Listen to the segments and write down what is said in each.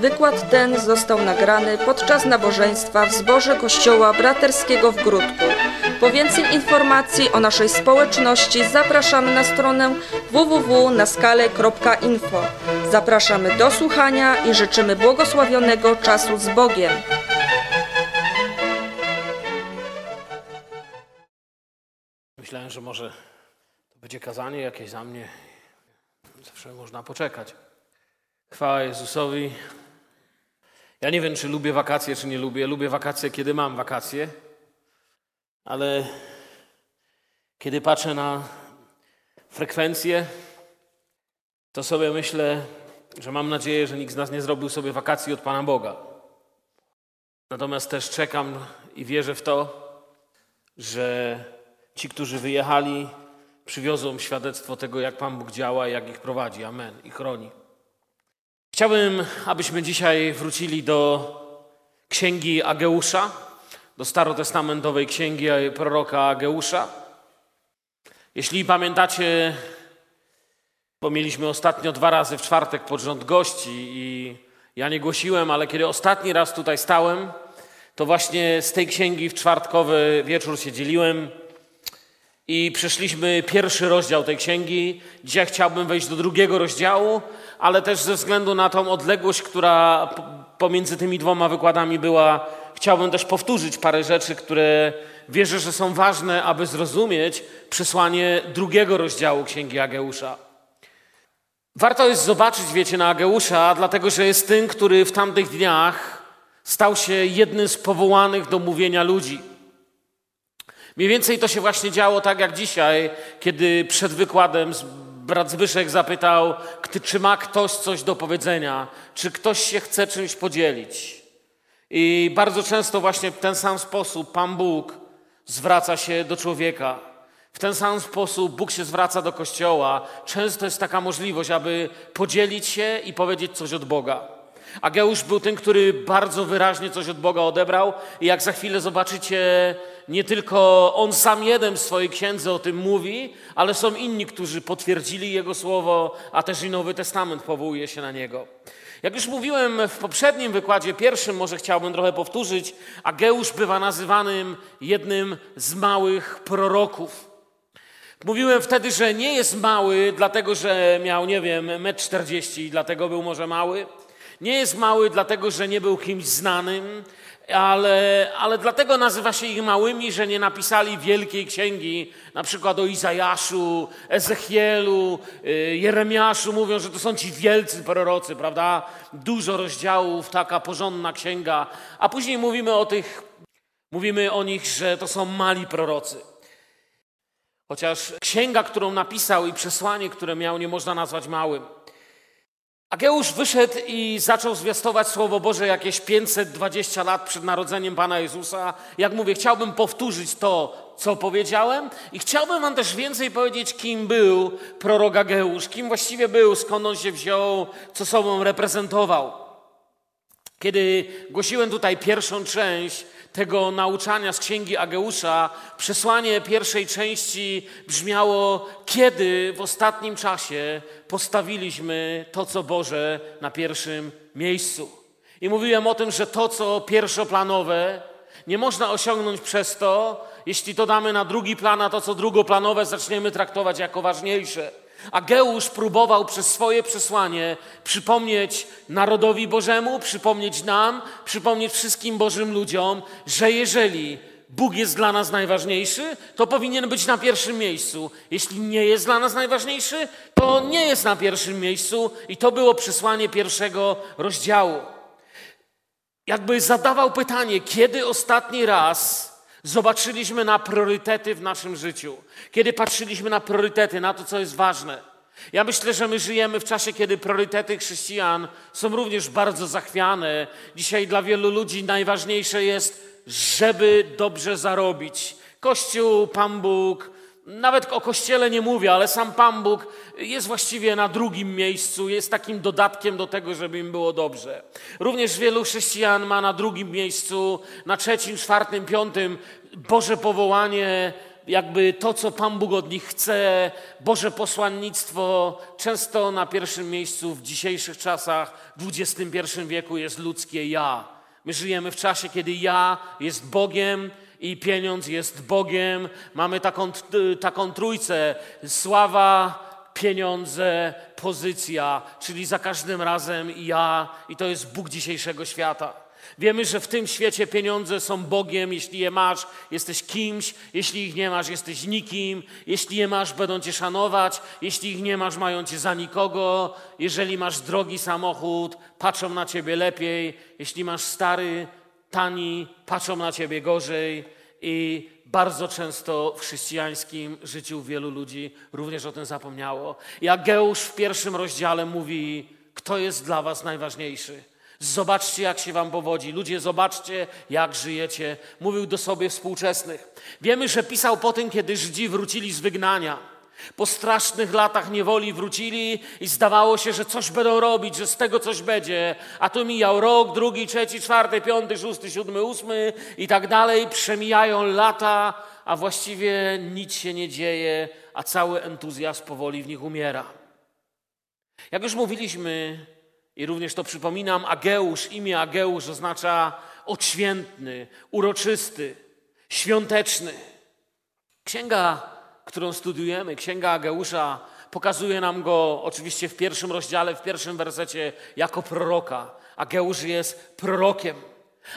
wykład ten został nagrany podczas nabożeństwa w zborze Kościoła Braterskiego w Grudku. Po więcej informacji o naszej społeczności zapraszamy na stronę www.naskale.info. Zapraszamy do słuchania i życzymy błogosławionego czasu z Bogiem. Myślałem, że może to będzie kazanie jakieś za mnie. Zawsze można poczekać. Chwała Jezusowi. Ja nie wiem, czy lubię wakacje, czy nie lubię. Lubię wakacje, kiedy mam wakacje, ale kiedy patrzę na frekwencję, to sobie myślę, że mam nadzieję, że nikt z nas nie zrobił sobie wakacji od Pana Boga. Natomiast też czekam i wierzę w to, że ci, którzy wyjechali, przywiozą świadectwo tego, jak Pan Bóg działa, jak ich prowadzi. Amen. I chroni. Chciałbym, abyśmy dzisiaj wrócili do księgi Ageusza, do starotestamentowej księgi proroka Ageusza. Jeśli pamiętacie, bo mieliśmy ostatnio dwa razy w czwartek pod rząd gości i ja nie głosiłem, ale kiedy ostatni raz tutaj stałem, to właśnie z tej księgi w czwartkowy wieczór się dzieliłem i przeszliśmy pierwszy rozdział tej księgi. Dzisiaj chciałbym wejść do drugiego rozdziału, ale też ze względu na tą odległość, która pomiędzy tymi dwoma wykładami była, chciałbym też powtórzyć parę rzeczy, które wierzę, że są ważne, aby zrozumieć przesłanie drugiego rozdziału księgi Ageusza. Warto jest zobaczyć, wiecie, na Ageusza, dlatego że jest tym, który w tamtych dniach stał się jednym z powołanych do mówienia ludzi. Mniej więcej to się właśnie działo tak jak dzisiaj, kiedy przed wykładem brat Zbyszek zapytał, czy ma ktoś coś do powiedzenia, czy ktoś się chce czymś podzielić. I bardzo często właśnie w ten sam sposób Pan Bóg zwraca się do człowieka. W ten sam sposób Bóg się zwraca do Kościoła. Często jest taka możliwość, aby podzielić się i powiedzieć coś od Boga. Ageusz był tym, który bardzo wyraźnie coś od Boga odebrał i jak za chwilę zobaczycie, nie tylko on sam jeden w swojej księdze o tym mówi, ale są inni, którzy potwierdzili jego słowo, a też i Nowy Testament powołuje się na niego. Jak już mówiłem w poprzednim wykładzie, pierwszym może chciałbym trochę powtórzyć, Ageusz bywa nazywanym jednym z małych proroków. Mówiłem wtedy, że nie jest mały, dlatego że miał, nie wiem, 1,40 m i dlatego był może mały. Nie jest mały, dlatego że nie był kimś znanym, ale, ale dlatego nazywa się ich małymi, że nie napisali wielkiej księgi, na przykład o Izajaszu, Ezechielu, y, Jeremiaszu. Mówią, że to są ci wielcy prorocy, prawda? Dużo rozdziałów, taka porządna księga. A później mówimy o tych, mówimy o nich, że to są mali prorocy. Chociaż księga, którą napisał i przesłanie, które miał, nie można nazwać małym. Ageusz wyszedł i zaczął zwiastować Słowo Boże jakieś 520 lat przed narodzeniem Pana Jezusa. Jak mówię, chciałbym powtórzyć to, co powiedziałem i chciałbym Wam też więcej powiedzieć, kim był prorok Ageusz, kim właściwie był, skąd on się wziął, co sobą reprezentował. Kiedy głosiłem tutaj pierwszą część tego nauczania z księgi Ageusza, przesłanie pierwszej części brzmiało: Kiedy w ostatnim czasie postawiliśmy to, co Boże, na pierwszym miejscu? I mówiłem o tym, że to, co pierwszoplanowe, nie można osiągnąć przez to, jeśli to damy na drugi plan, a to, co drugoplanowe, zaczniemy traktować jako ważniejsze. Ageusz próbował przez swoje przesłanie przypomnieć narodowi Bożemu, przypomnieć nam, przypomnieć wszystkim Bożym ludziom, że jeżeli Bóg jest dla nas najważniejszy, to powinien być na pierwszym miejscu. Jeśli nie jest dla nas najważniejszy, to nie jest na pierwszym miejscu i to było przesłanie pierwszego rozdziału. Jakby zadawał pytanie, kiedy ostatni raz zobaczyliśmy na priorytety w naszym życiu, kiedy patrzyliśmy na priorytety, na to, co jest ważne. Ja myślę, że my żyjemy w czasie, kiedy priorytety chrześcijan są również bardzo zachwiane. Dzisiaj dla wielu ludzi najważniejsze jest, żeby dobrze zarobić. Kościół, Pan Bóg, nawet o kościele nie mówię, ale sam Pan Bóg jest właściwie na drugim miejscu, jest takim dodatkiem do tego, żeby im było dobrze. Również wielu chrześcijan ma na drugim miejscu, na trzecim, czwartym, piątym Boże powołanie, jakby to, co Pan Bóg od nich chce, Boże posłannictwo, często na pierwszym miejscu w dzisiejszych czasach, w XXI wieku jest ludzkie ja. My żyjemy w czasie, kiedy ja jest Bogiem i pieniądz jest Bogiem. Mamy taką, taką trójcę: sława, pieniądze, pozycja, czyli za każdym razem ja, i to jest Bóg dzisiejszego świata. Wiemy, że w tym świecie pieniądze są Bogiem. Jeśli je masz, jesteś kimś. Jeśli ich nie masz, jesteś nikim. Jeśli je masz, będą cię szanować. Jeśli ich nie masz, mają cię za nikogo. Jeżeli masz drogi samochód, patrzą na ciebie lepiej. Jeśli masz stary, tani, patrzą na ciebie gorzej. I bardzo często w chrześcijańskim życiu wielu ludzi również o tym zapomniało. Jak Geusz w pierwszym rozdziale mówi, kto jest dla was najważniejszy. Zobaczcie, jak się wam powodzi. Ludzie, zobaczcie, jak żyjecie. Mówił do sobie współczesnych. Wiemy, że pisał po tym, kiedy Żydzi wrócili z wygnania. Po strasznych latach niewoli wrócili i zdawało się, że coś będą robić, że z tego coś będzie. A tu mijał rok, drugi, trzeci, czwarty, piąty, szósty, siódmy, ósmy i tak dalej. Przemijają lata, a właściwie nic się nie dzieje, a cały entuzjazm powoli w nich umiera. Jak już mówiliśmy, i również to przypominam, Ageusz, imię Ageusz oznacza odświętny, uroczysty, świąteczny. Księga, którą studiujemy, Księga Ageusza, pokazuje nam go oczywiście w pierwszym rozdziale, w pierwszym wersecie jako proroka. Ageusz jest prorokiem.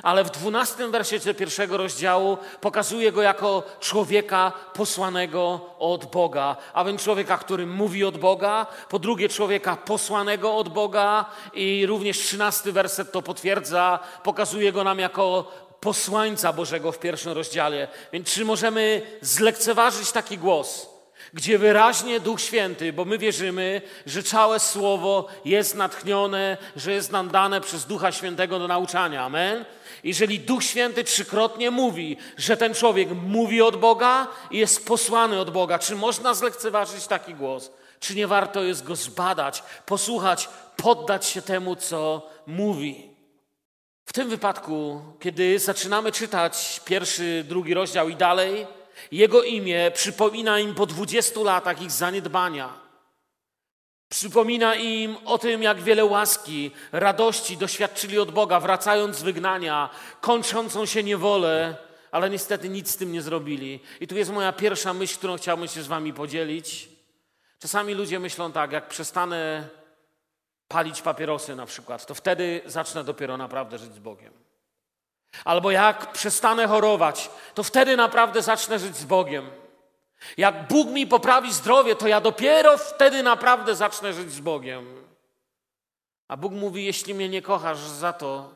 Ale w dwunastym wersecie pierwszego rozdziału pokazuje go jako człowieka posłanego od Boga, a więc człowieka, który mówi od Boga, po drugie człowieka posłanego od Boga i również trzynasty werset to potwierdza, pokazuje go nam jako posłańca Bożego w pierwszym rozdziale. Więc czy możemy zlekceważyć taki głos? gdzie wyraźnie Duch Święty, bo my wierzymy, że całe Słowo jest natchnione, że jest nam dane przez Ducha Świętego do nauczania. Amen? Jeżeli Duch Święty trzykrotnie mówi, że ten człowiek mówi od Boga i jest posłany od Boga, czy można zlekceważyć taki głos? Czy nie warto jest go zbadać, posłuchać, poddać się temu, co mówi? W tym wypadku, kiedy zaczynamy czytać pierwszy, drugi rozdział i dalej, jego imię przypomina im po 20 latach ich zaniedbania. Przypomina im o tym, jak wiele łaski, radości doświadczyli od Boga, wracając z wygnania, kończącą się niewolę, ale niestety nic z tym nie zrobili. I tu jest moja pierwsza myśl, którą chciałbym się z Wami podzielić. Czasami ludzie myślą tak, jak przestanę palić papierosy na przykład, to wtedy zacznę dopiero naprawdę żyć z Bogiem. Albo jak przestanę chorować, to wtedy naprawdę zacznę żyć z Bogiem. Jak Bóg mi poprawi zdrowie, to ja dopiero wtedy naprawdę zacznę żyć z Bogiem. A Bóg mówi: Jeśli mnie nie kochasz za to,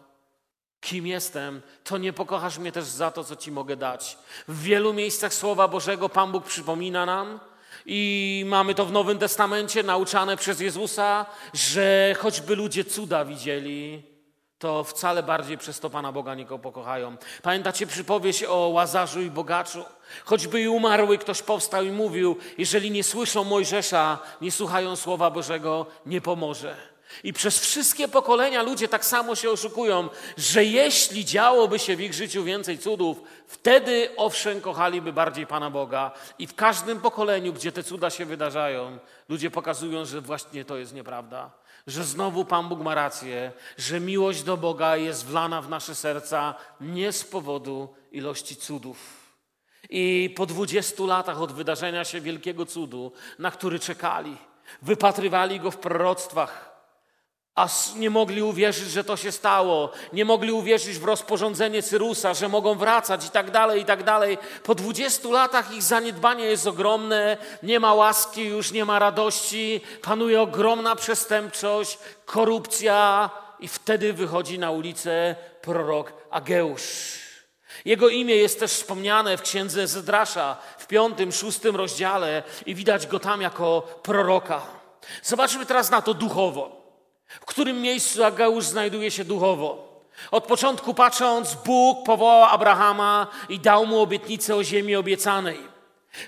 kim jestem, to nie pokochasz mnie też za to, co ci mogę dać. W wielu miejscach Słowa Bożego Pan Bóg przypomina nam, i mamy to w Nowym Testamencie nauczane przez Jezusa, że choćby ludzie cuda widzieli, to wcale bardziej przez to Pana Boga nie pokochają. Pamiętacie przypowieść o Łazarzu i Bogaczu? Choćby i umarły, ktoś powstał i mówił, jeżeli nie słyszą Mojżesza, nie słuchają Słowa Bożego, nie pomoże. I przez wszystkie pokolenia ludzie tak samo się oszukują, że jeśli działoby się w ich życiu więcej cudów, wtedy owszem kochaliby bardziej Pana Boga. I w każdym pokoleniu, gdzie te cuda się wydarzają, ludzie pokazują, że właśnie to jest nieprawda że znowu Pan Bóg ma rację, że miłość do Boga jest wlana w nasze serca nie z powodu ilości cudów. I po dwudziestu latach od wydarzenia się wielkiego cudu, na który czekali, wypatrywali go w proroctwach, a nie mogli uwierzyć, że to się stało. Nie mogli uwierzyć w rozporządzenie Cyrusa, że mogą wracać i tak dalej, i tak dalej. Po 20 latach ich zaniedbanie jest ogromne, nie ma łaski, już nie ma radości, panuje ogromna przestępczość, korupcja i wtedy wychodzi na ulicę prorok Ageusz. Jego imię jest też wspomniane w księdze Zedrasza w piątym, szóstym rozdziale i widać go tam jako proroka. Zobaczmy teraz na to duchowo. W którym miejscu Ageusz znajduje się duchowo? Od początku patrząc, Bóg powołał Abrahama i dał mu obietnicę o ziemi obiecanej.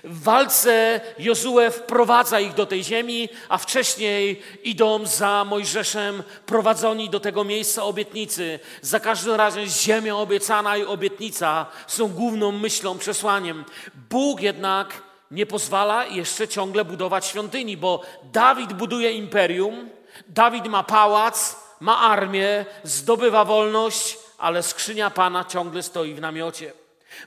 W walce Jozue wprowadza ich do tej ziemi, a wcześniej idą za Mojżeszem prowadzeni do tego miejsca obietnicy. Za każdym razem ziemia obiecana i obietnica są główną myślą, przesłaniem. Bóg jednak nie pozwala jeszcze ciągle budować świątyni, bo Dawid buduje imperium, Dawid ma pałac, ma armię, zdobywa wolność, ale skrzynia Pana ciągle stoi w namiocie.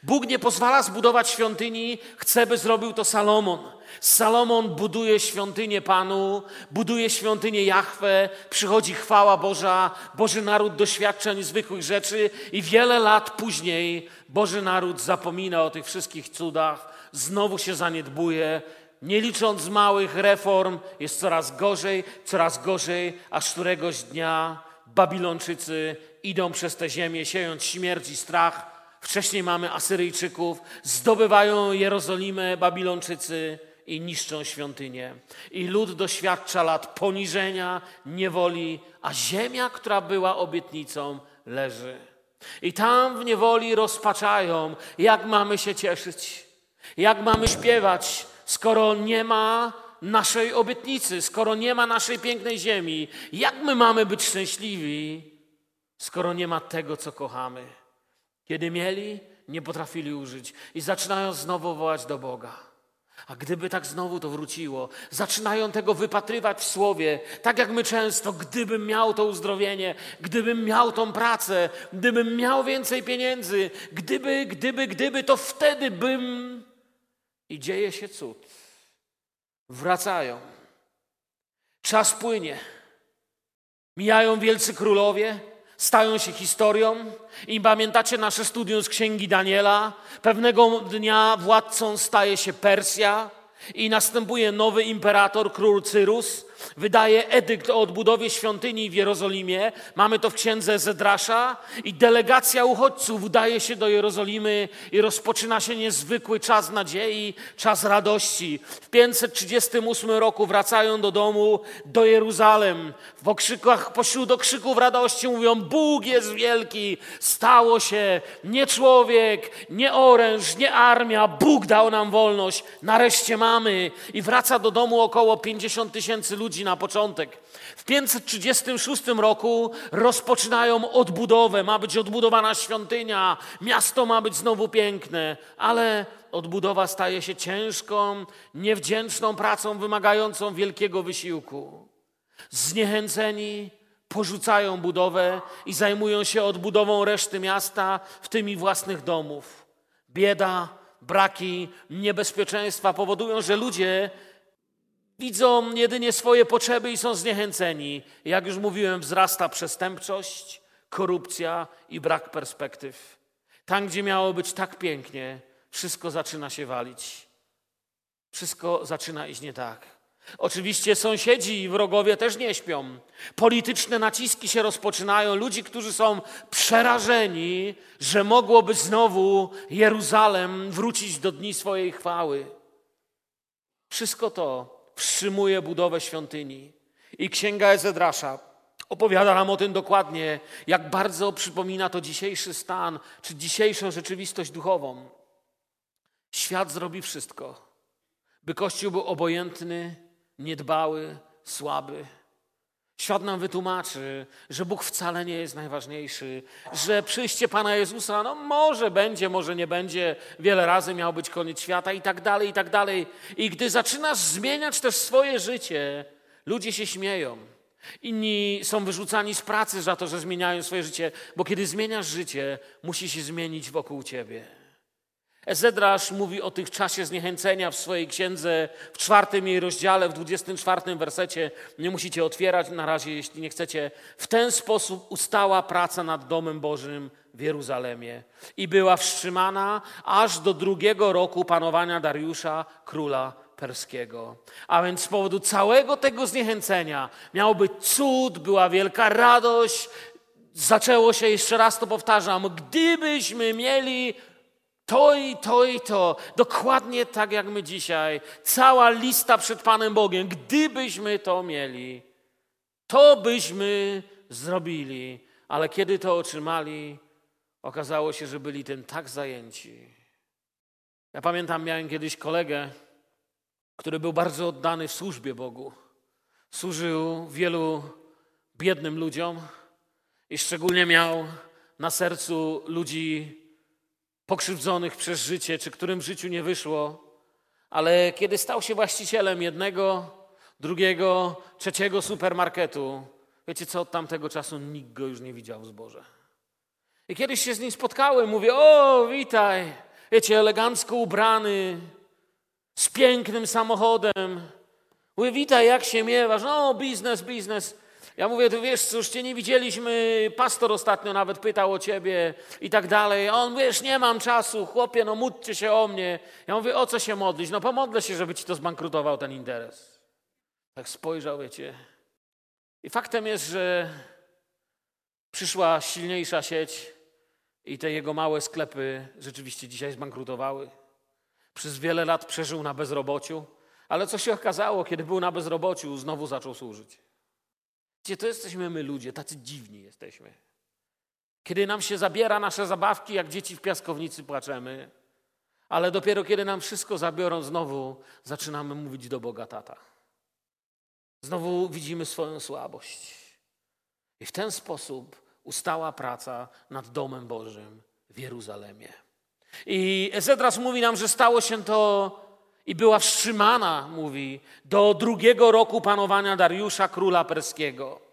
Bóg nie pozwala zbudować świątyni, chce, by zrobił to Salomon. Salomon buduje świątynię Panu, buduje świątynię Jahwe, przychodzi chwała Boża, Boży naród doświadcza niezwykłych rzeczy i wiele lat później Boży naród zapomina o tych wszystkich cudach, znowu się zaniedbuje, nie licząc małych reform, jest coraz gorzej, coraz gorzej, aż któregoś dnia Babilończycy idą przez tę ziemię, siejąc śmierć i strach. Wcześniej mamy Asyryjczyków, zdobywają Jerozolimę Babilończycy i niszczą świątynię. I lud doświadcza lat poniżenia, niewoli, a ziemia, która była obietnicą, leży. I tam w niewoli rozpaczają, jak mamy się cieszyć, jak mamy śpiewać, skoro nie ma naszej obietnicy, skoro nie ma naszej pięknej ziemi. Jak my mamy być szczęśliwi, skoro nie ma tego, co kochamy? Kiedy mieli, nie potrafili użyć i zaczynają znowu wołać do Boga. A gdyby tak znowu to wróciło, zaczynają tego wypatrywać w słowie, tak jak my często, gdybym miał to uzdrowienie, gdybym miał tą pracę, gdybym miał więcej pieniędzy, gdyby, gdyby, gdyby, to wtedy bym. I dzieje się cud. Wracają. Czas płynie. Mijają wielcy królowie, stają się historią. I pamiętacie nasze studium z księgi Daniela? Pewnego dnia władcą staje się Persja i następuje nowy imperator, król Cyrus. Wydaje edykt o odbudowie świątyni w Jerozolimie. Mamy to w księdze Zedrasza. I delegacja uchodźców udaje się do Jerozolimy i rozpoczyna się niezwykły czas nadziei, czas radości. W 538 roku wracają do domu, do Jeruzalem. W okrzykach, pośród okrzyków radości mówią: Bóg jest wielki, stało się, nie człowiek, nie oręż, nie armia, Bóg dał nam wolność, nareszcie mamy. I wraca do domu około 50 tysięcy ludzi na początek. W 536 roku rozpoczynają odbudowę, ma być odbudowana świątynia, miasto ma być znowu piękne, ale odbudowa staje się ciężką, niewdzięczną pracą wymagającą wielkiego wysiłku. Zniechęceni porzucają budowę i zajmują się odbudową reszty miasta, w tym i własnych domów. Bieda, braki, niebezpieczeństwa powodują, że ludzie Widzą jedynie swoje potrzeby i są zniechęceni. Jak już mówiłem, wzrasta przestępczość, korupcja i brak perspektyw. Tam, gdzie miało być tak pięknie, wszystko zaczyna się walić. Wszystko zaczyna iść nie tak. Oczywiście sąsiedzi i wrogowie też nie śpią. Polityczne naciski się rozpoczynają. Ludzi, którzy są przerażeni, że mogłoby znowu Jeruzalem wrócić do dni swojej chwały. Wszystko to wstrzymuje budowę świątyni. I księga Ezedrasza opowiada nam o tym dokładnie, jak bardzo przypomina to dzisiejszy stan, czy dzisiejszą rzeczywistość duchową. Świat zrobi wszystko, by Kościół był obojętny, niedbały, słaby. Świat nam wytłumaczy, że Bóg wcale nie jest najważniejszy, że przyjście Pana Jezusa, no może będzie, może nie będzie, wiele razy miał być koniec świata i tak dalej, i tak dalej. I gdy zaczynasz zmieniać też swoje życie, ludzie się śmieją. Inni są wyrzucani z pracy za to, że zmieniają swoje życie, bo kiedy zmieniasz życie, musi się zmienić wokół ciebie. Ezedrasz mówi o tych czasie zniechęcenia w swojej księdze w czwartym jej rozdziale, w dwudziestym czwartym wersecie. Nie musicie otwierać na razie, jeśli nie chcecie. W ten sposób ustała praca nad Domem Bożym w Jeruzalemie i była wstrzymana aż do drugiego roku panowania Dariusza, króla perskiego. A więc z powodu całego tego zniechęcenia miał być cud, była wielka radość. Zaczęło się, jeszcze raz to powtarzam, gdybyśmy mieli to i to i to, dokładnie tak jak my dzisiaj, cała lista przed Panem Bogiem, gdybyśmy to mieli, to byśmy zrobili, ale kiedy to otrzymali, okazało się, że byli tym tak zajęci, Ja pamiętam, miałem kiedyś kolegę, który był bardzo oddany w służbie Bogu. Służył wielu biednym ludziom i szczególnie miał na sercu ludzi pokrzywdzonych przez życie, czy którym w życiu nie wyszło. Ale kiedy stał się właścicielem jednego, drugiego, trzeciego supermarketu, wiecie co, od tamtego czasu nikt go już nie widział w zborze. I kiedyś się z nim spotkałem, mówię, o, witaj, wiecie, elegancko ubrany, z pięknym samochodem. Mówię, witaj, jak się miewasz? No, biznes, biznes. Ja mówię, tu wiesz, cóż, cię nie widzieliśmy, pastor ostatnio nawet pytał o ciebie i tak dalej. On, wiesz, nie mam czasu, chłopie, no módlcie się o mnie. Ja mówię, o co się modlić? No pomodlę się, żeby ci to zbankrutował ten interes. Tak spojrzał, wiecie. I faktem jest, że przyszła silniejsza sieć i te jego małe sklepy rzeczywiście dzisiaj zbankrutowały. Przez wiele lat przeżył na bezrobociu, ale co się okazało, kiedy był na bezrobociu, znowu zaczął służyć. Gdzie to jesteśmy my ludzie, tacy dziwni jesteśmy. Kiedy nam się zabiera nasze zabawki, jak dzieci w piaskownicy płaczemy, ale dopiero kiedy nam wszystko zabiorą, znowu zaczynamy mówić do Boga tata. Znowu widzimy swoją słabość. I w ten sposób ustała praca nad domem Bożym w Jeruzalemie. I Ezedras mówi nam, że stało się to i była wstrzymana, mówi, do drugiego roku panowania Dariusza, króla perskiego.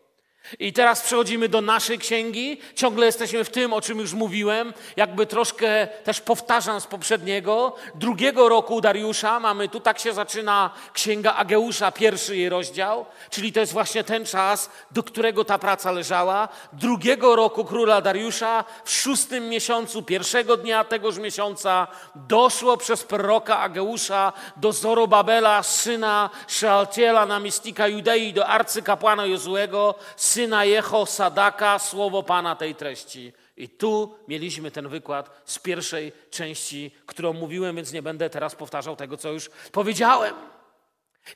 I teraz przechodzimy do naszej księgi. Ciągle jesteśmy w tym, o czym już mówiłem. Jakby troszkę też powtarzam z poprzedniego. Drugiego roku Dariusza mamy, tu tak się zaczyna księga Ageusza, pierwszy jej rozdział. Czyli to jest właśnie ten czas, do którego ta praca leżała. Drugiego roku króla Dariusza, w szóstym miesiącu, pierwszego dnia tegoż miesiąca, doszło przez proroka Ageusza do Zorobabela, syna Szealtiela, namiestnika Judei, do arcykapłana Jozuego, syna Jeho Sadaka, słowo Pana tej treści. I tu mieliśmy ten wykład z pierwszej części, którą mówiłem, więc nie będę teraz powtarzał tego, co już powiedziałem.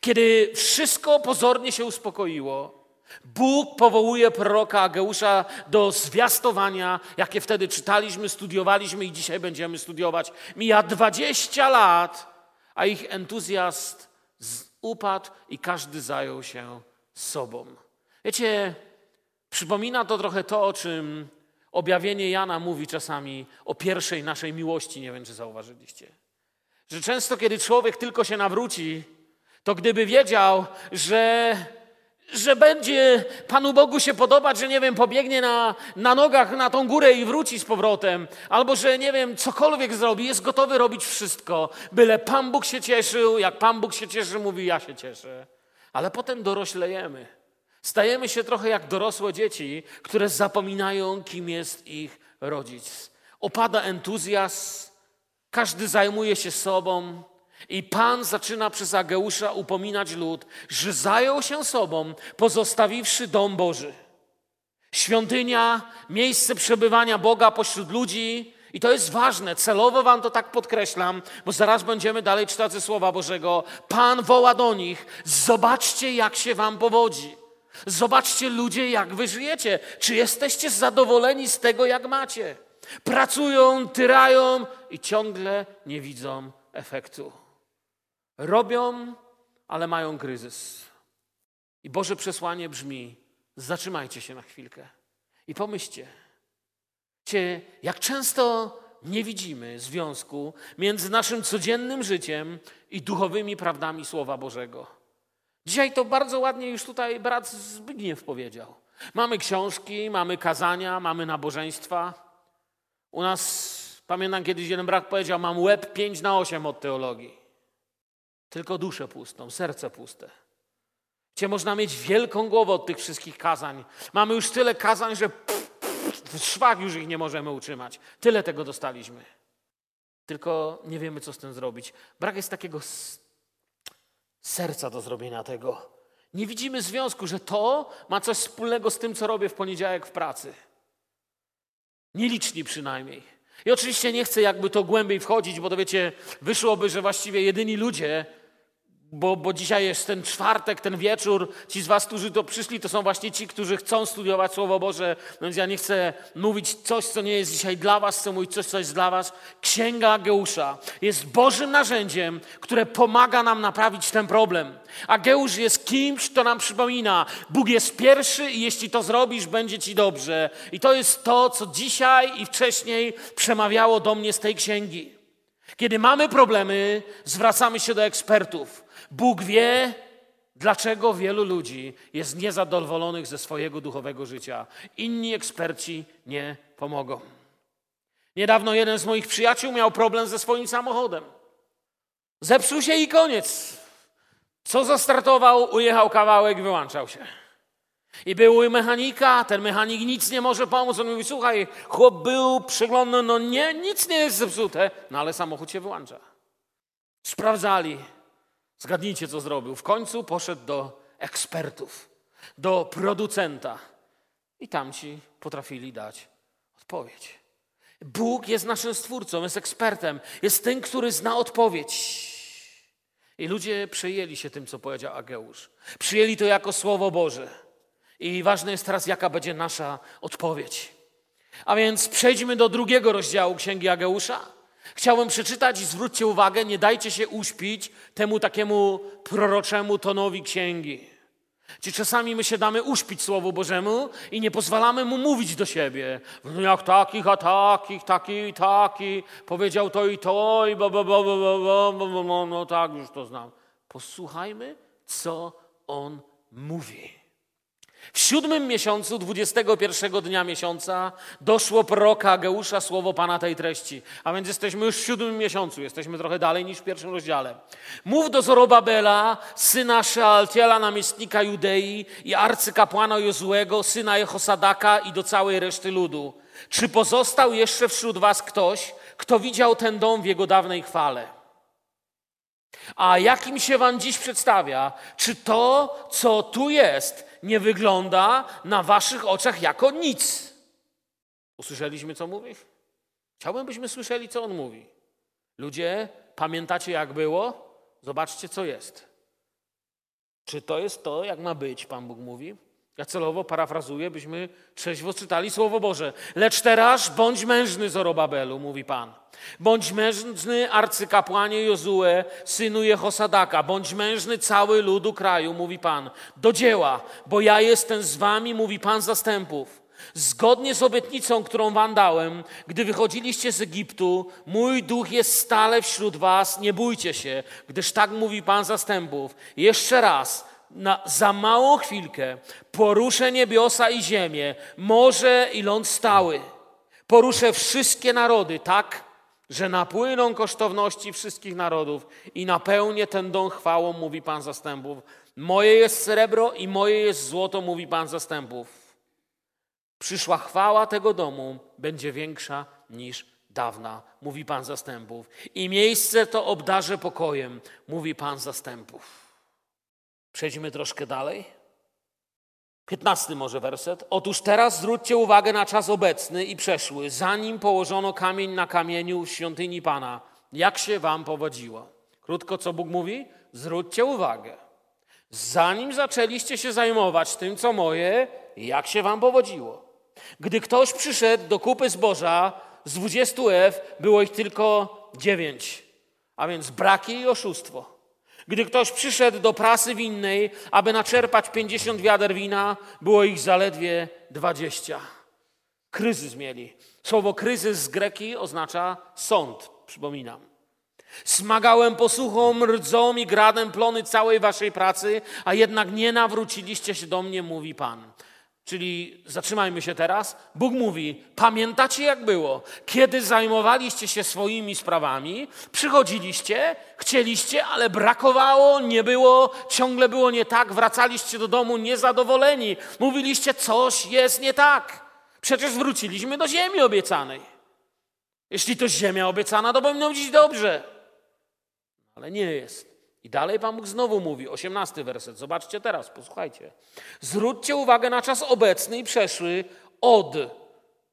Kiedy wszystko pozornie się uspokoiło, Bóg powołuje proroka Ageusza do zwiastowania, jakie wtedy czytaliśmy, studiowaliśmy i dzisiaj będziemy studiować. Mija 20 lat, a ich entuzjazm upadł i każdy zajął się sobą. Wiecie, przypomina to trochę to, o czym objawienie Jana mówi czasami o pierwszej naszej miłości. Nie wiem, czy zauważyliście. Że często, kiedy człowiek tylko się nawróci, to gdyby wiedział, że, że będzie Panu Bogu się podobać, że nie wiem, pobiegnie na, na nogach na tą górę i wróci z powrotem, albo że nie wiem, cokolwiek zrobi, jest gotowy robić wszystko, byle Pan Bóg się cieszył, jak Pan Bóg się cieszy, mówi: Ja się cieszę. Ale potem doroślejemy. Stajemy się trochę jak dorosłe dzieci, które zapominają, kim jest ich rodzic. Opada entuzjazm, każdy zajmuje się sobą i Pan zaczyna przez Ageusza upominać lud, że zajął się sobą, pozostawiwszy dom Boży. Świątynia, miejsce przebywania Boga pośród ludzi, i to jest ważne, celowo wam to tak podkreślam, bo zaraz będziemy dalej czytać ze Słowa Bożego. Pan woła do nich, zobaczcie, jak się wam powodzi. Zobaczcie, ludzie, jak wy żyjecie. Czy jesteście zadowoleni z tego, jak macie? Pracują, tyrają i ciągle nie widzą efektu. Robią, ale mają kryzys. I Boże przesłanie brzmi: zatrzymajcie się na chwilkę i pomyślcie, Cię, jak często nie widzimy związku między naszym codziennym życiem i duchowymi prawdami Słowa Bożego. Dzisiaj to bardzo ładnie już tutaj brat Zbigniew powiedział. Mamy książki, mamy kazania, mamy nabożeństwa. U nas, pamiętam kiedyś jeden brat powiedział, mam łeb 5 na 8 od teologii. Tylko duszę pustą, serce puste. Gdzie można mieć wielką głowę od tych wszystkich kazań. Mamy już tyle kazań, że pff, pff, szwach już ich nie możemy utrzymać. Tyle tego dostaliśmy. Tylko nie wiemy, co z tym zrobić. Brak jest takiego serca do zrobienia tego. Nie widzimy związku, że to ma coś wspólnego z tym, co robię w poniedziałek w pracy. Nieliczni przynajmniej. I oczywiście nie chcę jakby to głębiej wchodzić, bo to wiecie, wyszłoby, że właściwie jedyni ludzie bo, bo dzisiaj jest ten czwartek, ten wieczór. Ci z Was, którzy to przyszli, to są właśnie ci, którzy chcą studiować Słowo Boże. Więc ja nie chcę mówić coś, co nie jest dzisiaj dla Was, chcę mówić coś, co jest dla Was. Księga Ageusza jest Bożym narzędziem, które pomaga nam naprawić ten problem. Ageusz jest kimś, kto nam przypomina, Bóg jest pierwszy i jeśli to zrobisz, będzie Ci dobrze. I to jest to, co dzisiaj i wcześniej przemawiało do mnie z tej księgi. Kiedy mamy problemy, zwracamy się do ekspertów. Bóg wie, dlaczego wielu ludzi jest niezadowolonych ze swojego duchowego życia. Inni eksperci nie pomogą. Niedawno jeden z moich przyjaciół miał problem ze swoim samochodem. Zepsuł się i koniec. Co zastartował, ujechał kawałek, wyłączał się. I był mechanika, ten mechanik nic nie może pomóc. On mówi, słuchaj, chłop był, przyglądny, no nie, nic nie jest zepsute, no ale samochód się wyłącza. Sprawdzali. Zgadnijcie, co zrobił. W końcu poszedł do ekspertów, do producenta. I tamci potrafili dać odpowiedź. Bóg jest naszym stwórcą, jest ekspertem, jest tym, który zna odpowiedź. I ludzie przyjęli się tym, co powiedział Ageusz. Przyjęli to jako Słowo Boże. I ważne jest teraz, jaka będzie nasza odpowiedź. A więc przejdźmy do drugiego rozdziału Księgi Ageusza. Chciałem przeczytać i zwróćcie uwagę, nie dajcie się uśpić temu takiemu proroczemu tonowi księgi. Czy czasami my się damy uśpić Słowu Bożemu i nie pozwalamy Mu mówić do siebie. No jak takich, a takich, taki taki, powiedział to i to i bo, bo, bo, bo, bo, bo, bo, bo, no tak, już to znam. Posłuchajmy, co On mówi. W siódmym miesiącu, 21 dnia miesiąca, doszło proroka Ageusza słowo Pana tej treści. A więc jesteśmy już w siódmym miesiącu, jesteśmy trochę dalej niż w pierwszym rozdziale. Mów do Zorobabela, syna Shealtiela, namiestnika Judei i arcykapłana Jozuego, syna Jehosadaka i do całej reszty ludu. Czy pozostał jeszcze wśród was ktoś, kto widział ten dom w jego dawnej chwale? A jakim się wam dziś przedstawia? Czy to, co tu jest, nie wygląda na waszych oczach jako nic? Usłyszeliśmy, co mówi? Chciałbym, byśmy słyszeli, co on mówi. Ludzie, pamiętacie, jak było? Zobaczcie, co jest. Czy to jest to, jak ma być, Pan Bóg mówi? Ja celowo parafrazuję, byśmy trzeźwo czytali Słowo Boże. Lecz teraz bądź mężny, Zorobabelu, mówi Pan. Bądź mężny, arcykapłanie Jozue, synu Jehosadaka. Bądź mężny, cały ludu kraju, mówi Pan. Do dzieła, bo ja jestem z wami, mówi Pan zastępów. Zgodnie z obietnicą, którą wam dałem, gdy wychodziliście z Egiptu, mój duch jest stale wśród was, nie bójcie się, gdyż tak mówi Pan zastępów. Jeszcze raz, na, za małą chwilkę poruszę niebiosa i ziemię, morze i ląd stały. Poruszę wszystkie narody tak, że napłyną kosztowności wszystkich narodów i napełnię ten dom chwałą, mówi Pan zastępów. Moje jest srebro i moje jest złoto, mówi Pan zastępów. Przyszła chwała tego domu będzie większa niż dawna, mówi Pan zastępów. I miejsce to obdarzę pokojem, mówi Pan zastępów. Przejdźmy troszkę dalej. Piętnasty może werset. Otóż teraz zwróćcie uwagę na czas obecny i przeszły, zanim położono kamień na kamieniu w świątyni Pana. Jak się wam powodziło? Krótko, co Bóg mówi? Zwróćcie uwagę. Zanim zaczęliście się zajmować tym, co moje, jak się wam powodziło? Gdy ktoś przyszedł do kupy zboża, z 20 F było ich tylko 9, a więc braki i oszustwo. Gdy ktoś przyszedł do prasy winnej, aby naczerpać 50 wiader wina, było ich zaledwie 20. Kryzys mieli. Słowo kryzys z greki oznacza sąd, przypominam. Smagałem posłuchą, rdzą i gradem plony całej waszej pracy, a jednak nie nawróciliście się do mnie, mówi Pan. Czyli zatrzymajmy się teraz. Bóg mówi: Pamiętacie, jak było? Kiedy zajmowaliście się swoimi sprawami, przychodziliście, chcieliście, ale brakowało, nie było, ciągle było nie tak, wracaliście do domu niezadowoleni. Mówiliście: Coś jest nie tak. Przecież wróciliśmy do ziemi obiecanej. Jeśli to ziemia obiecana, to powinno być dobrze. Ale nie jest. I dalej Pan Bóg znowu mówi, osiemnasty werset, zobaczcie teraz, posłuchajcie. Zwróćcie uwagę na czas obecny i przeszły od,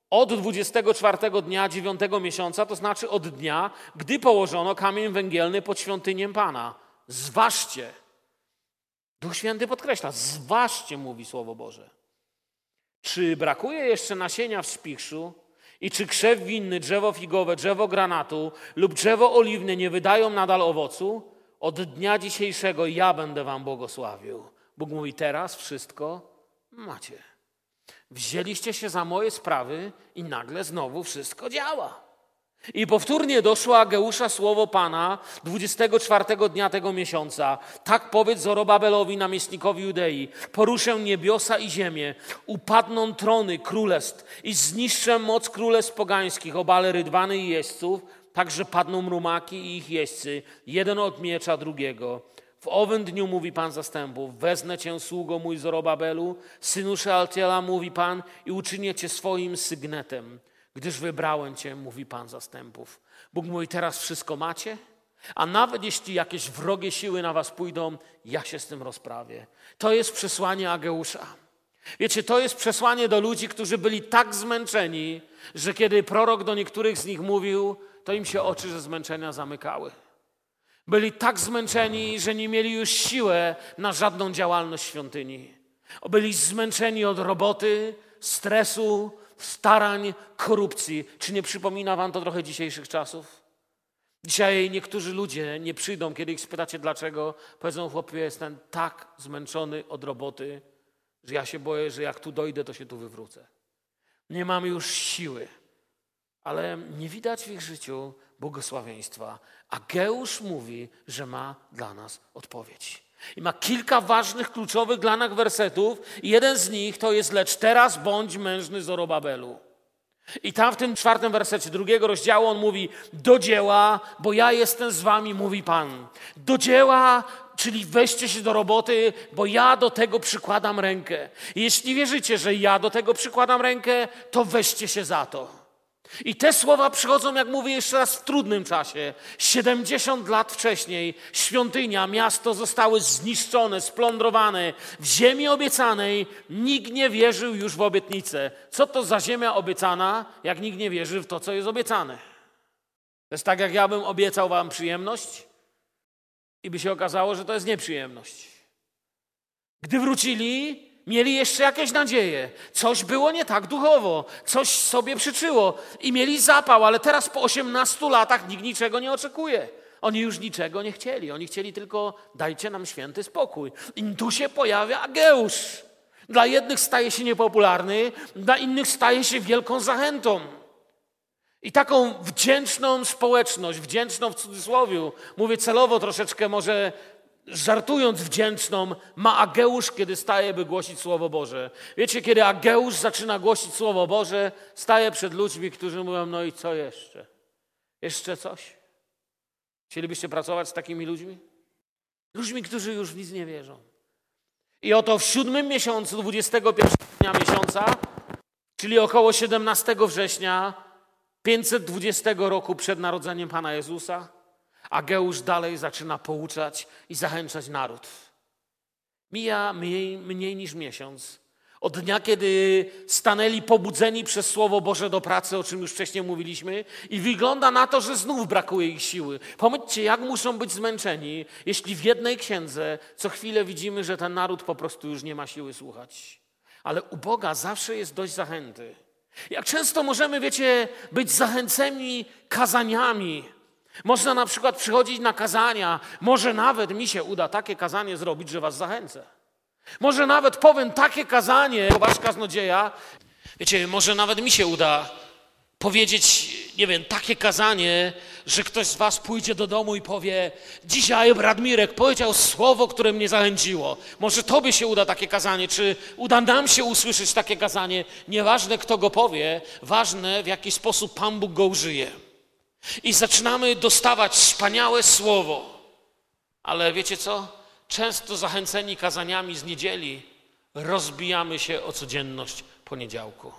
od 24 dnia 9 miesiąca, to znaczy od dnia, gdy położono kamień węgielny pod świątynię Pana. zważcie. Duch Święty podkreśla, zważcie, mówi Słowo Boże. Czy brakuje jeszcze nasienia w spichrzu i czy krzew winny, drzewo figowe, drzewo granatu lub drzewo oliwne nie wydają nadal owocu? Od dnia dzisiejszego ja będę wam błogosławił. Bóg mówi, teraz wszystko macie. Wzięliście się za moje sprawy i nagle znowu wszystko działa. I powtórnie doszło Ageusza słowo Pana 24 dnia tego miesiąca. Tak powiedz Zorobabelowi, namiestnikowi Judei. Poruszę niebiosa i ziemię, upadną trony królestw i zniszczę moc królestw pogańskich, obalę rydwany i jeźdźców, także padną rumaki i ich jeźdźcy, jeden od miecza drugiego. W owym dniu, mówi Pan zastępów, wezmę Cię, sługo mój Zorobabelu, synu Szealtiela, mówi Pan, i uczynię Cię swoim sygnetem gdyż wybrałem Cię, mówi Pan zastępów. Bóg mówi, teraz wszystko macie, a nawet jeśli jakieś wrogie siły na Was pójdą, ja się z tym rozprawię. To jest przesłanie Ageusza. Wiecie, to jest przesłanie do ludzi, którzy byli tak zmęczeni, że kiedy prorok do niektórych z nich mówił, to im się oczy ze zmęczenia zamykały. Byli tak zmęczeni, że nie mieli już siłę na żadną działalność świątyni. Byli zmęczeni od roboty, stresu, starań, korupcji. Czy nie przypomina wam to trochę dzisiejszych czasów? Dzisiaj niektórzy ludzie nie przyjdą, kiedy ich spytacie dlaczego. Powiedzą, chłopie, jestem tak zmęczony od roboty, że ja się boję, że jak tu dojdę, to się tu wywrócę. Nie mam już siły. Ale nie widać w ich życiu błogosławieństwa. A Geusz mówi, że ma dla nas odpowiedź. I ma kilka ważnych, kluczowych dla nas wersetów. I jeden z nich to jest lecz teraz bądź mężny Zorobabelu. I tam w tym czwartym wersecie drugiego rozdziału on mówi do dzieła, bo ja jestem z wami, mówi Pan. Do dzieła, czyli weźcie się do roboty, bo ja do tego przykładam rękę. Jeśli wierzycie, że ja do tego przykładam rękę, to weźcie się za to. I te słowa przychodzą, jak mówię jeszcze raz, w trudnym czasie. 70 lat wcześniej świątynia, miasto zostały zniszczone, splądrowane. W ziemi obiecanej nikt nie wierzył już w obietnicę. Co to za ziemia obiecana, jak nikt nie wierzy w to, co jest obiecane? To jest tak, jak ja bym obiecał wam przyjemność i by się okazało, że to jest nieprzyjemność. Gdy wrócili, Mieli jeszcze jakieś nadzieje. Coś było nie tak duchowo, coś sobie przyczyło i mieli zapał, ale teraz po 18 latach nikt niczego nie oczekuje. Oni już niczego nie chcieli. Oni chcieli tylko dajcie nam święty spokój. I tu się pojawia Ageusz. Dla jednych staje się niepopularny, dla innych staje się wielką zachętą. I taką wdzięczną społeczność, wdzięczną w cudzysłowie, mówię celowo troszeczkę może żartując wdzięczną, ma Ageusz, kiedy staje, by głosić Słowo Boże. Wiecie, kiedy Ageusz zaczyna głosić Słowo Boże, staje przed ludźmi, którzy mówią, no i co jeszcze? Jeszcze coś? Chcielibyście pracować z takimi ludźmi? Ludźmi, którzy już w nic nie wierzą. I oto w siódmym miesiącu, 21 dnia miesiąca, czyli około 17 września 520 roku przed narodzeniem Pana Jezusa, Ageusz dalej zaczyna pouczać i zachęcać naród. Mija mniej, mniej niż miesiąc. Od dnia, kiedy stanęli pobudzeni przez Słowo Boże do pracy, o czym już wcześniej mówiliśmy, i wygląda na to, że znów brakuje ich siły. Pomyślcie, jak muszą być zmęczeni, jeśli w jednej księdze co chwilę widzimy, że ten naród po prostu już nie ma siły słuchać. Ale u Boga zawsze jest dość zachęty. Jak często możemy, wiecie, być zachęceni kazaniami, można na przykład przychodzić na kazania, może nawet mi się uda takie kazanie zrobić, że was zachęcę. Może nawet powiem takie kazanie, wasz kaznodzieja, wiecie, może nawet mi się uda powiedzieć, nie wiem, takie kazanie, że ktoś z was pójdzie do domu i powie, dzisiaj Bradmirek powiedział słowo, które mnie zachęciło. Może tobie się uda takie kazanie, czy uda nam się usłyszeć takie kazanie. Nieważne, kto go powie, ważne, w jaki sposób Pan Bóg go użyje. I zaczynamy dostawać wspaniałe słowo. Ale wiecie co? Często zachęceni kazaniami z niedzieli rozbijamy się o codzienność poniedziałku.